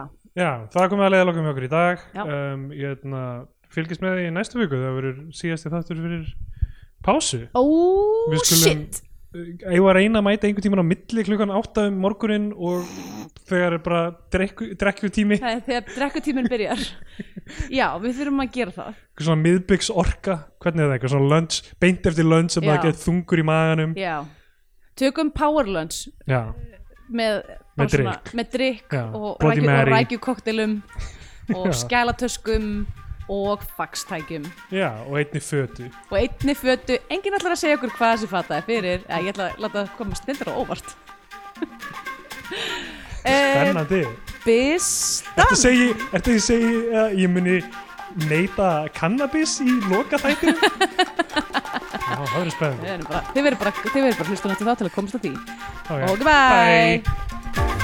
það komið að leiða lokum hjá okkur í dag. Um, Ég hefna, fylgist með því í næstu viku það verður síðasti þáttur fyrir pásu? Oh Við skulum- shit. Ég var að reyna að mæta einhvern tímann á milli klukkan átta um morgunin og þegar er bara drekku, drekku tími það er þegar drekkutíminn byrjar. Já, við þurfum að gera það. Eitthvað svona miðbyggs orka hvernig er það, eitthvað svona lunch, beint eftir lunch sem Já. maður getur þungur í maganum. Já, tökum power lunch. Já, með, Með Já, og, og rækjukoktelum *laughs* og Já. skælatöskum og faxtækjum. Já, og einni fötu. Og einni fötu, enginn ætlar að segja okkur hvað þessi fata er fyrir, ég ætla að láta það koma snildur og óvart. *laughs* Eh, Spennandi. Bistan Ertu að segja, ertu að ég muni neyta cannabis í loka þættinu? *laughs* Já, það verður spennandi. Þið verður bara, bara, bara hlustunum eftir það til að komast að því. Okay. og goodbye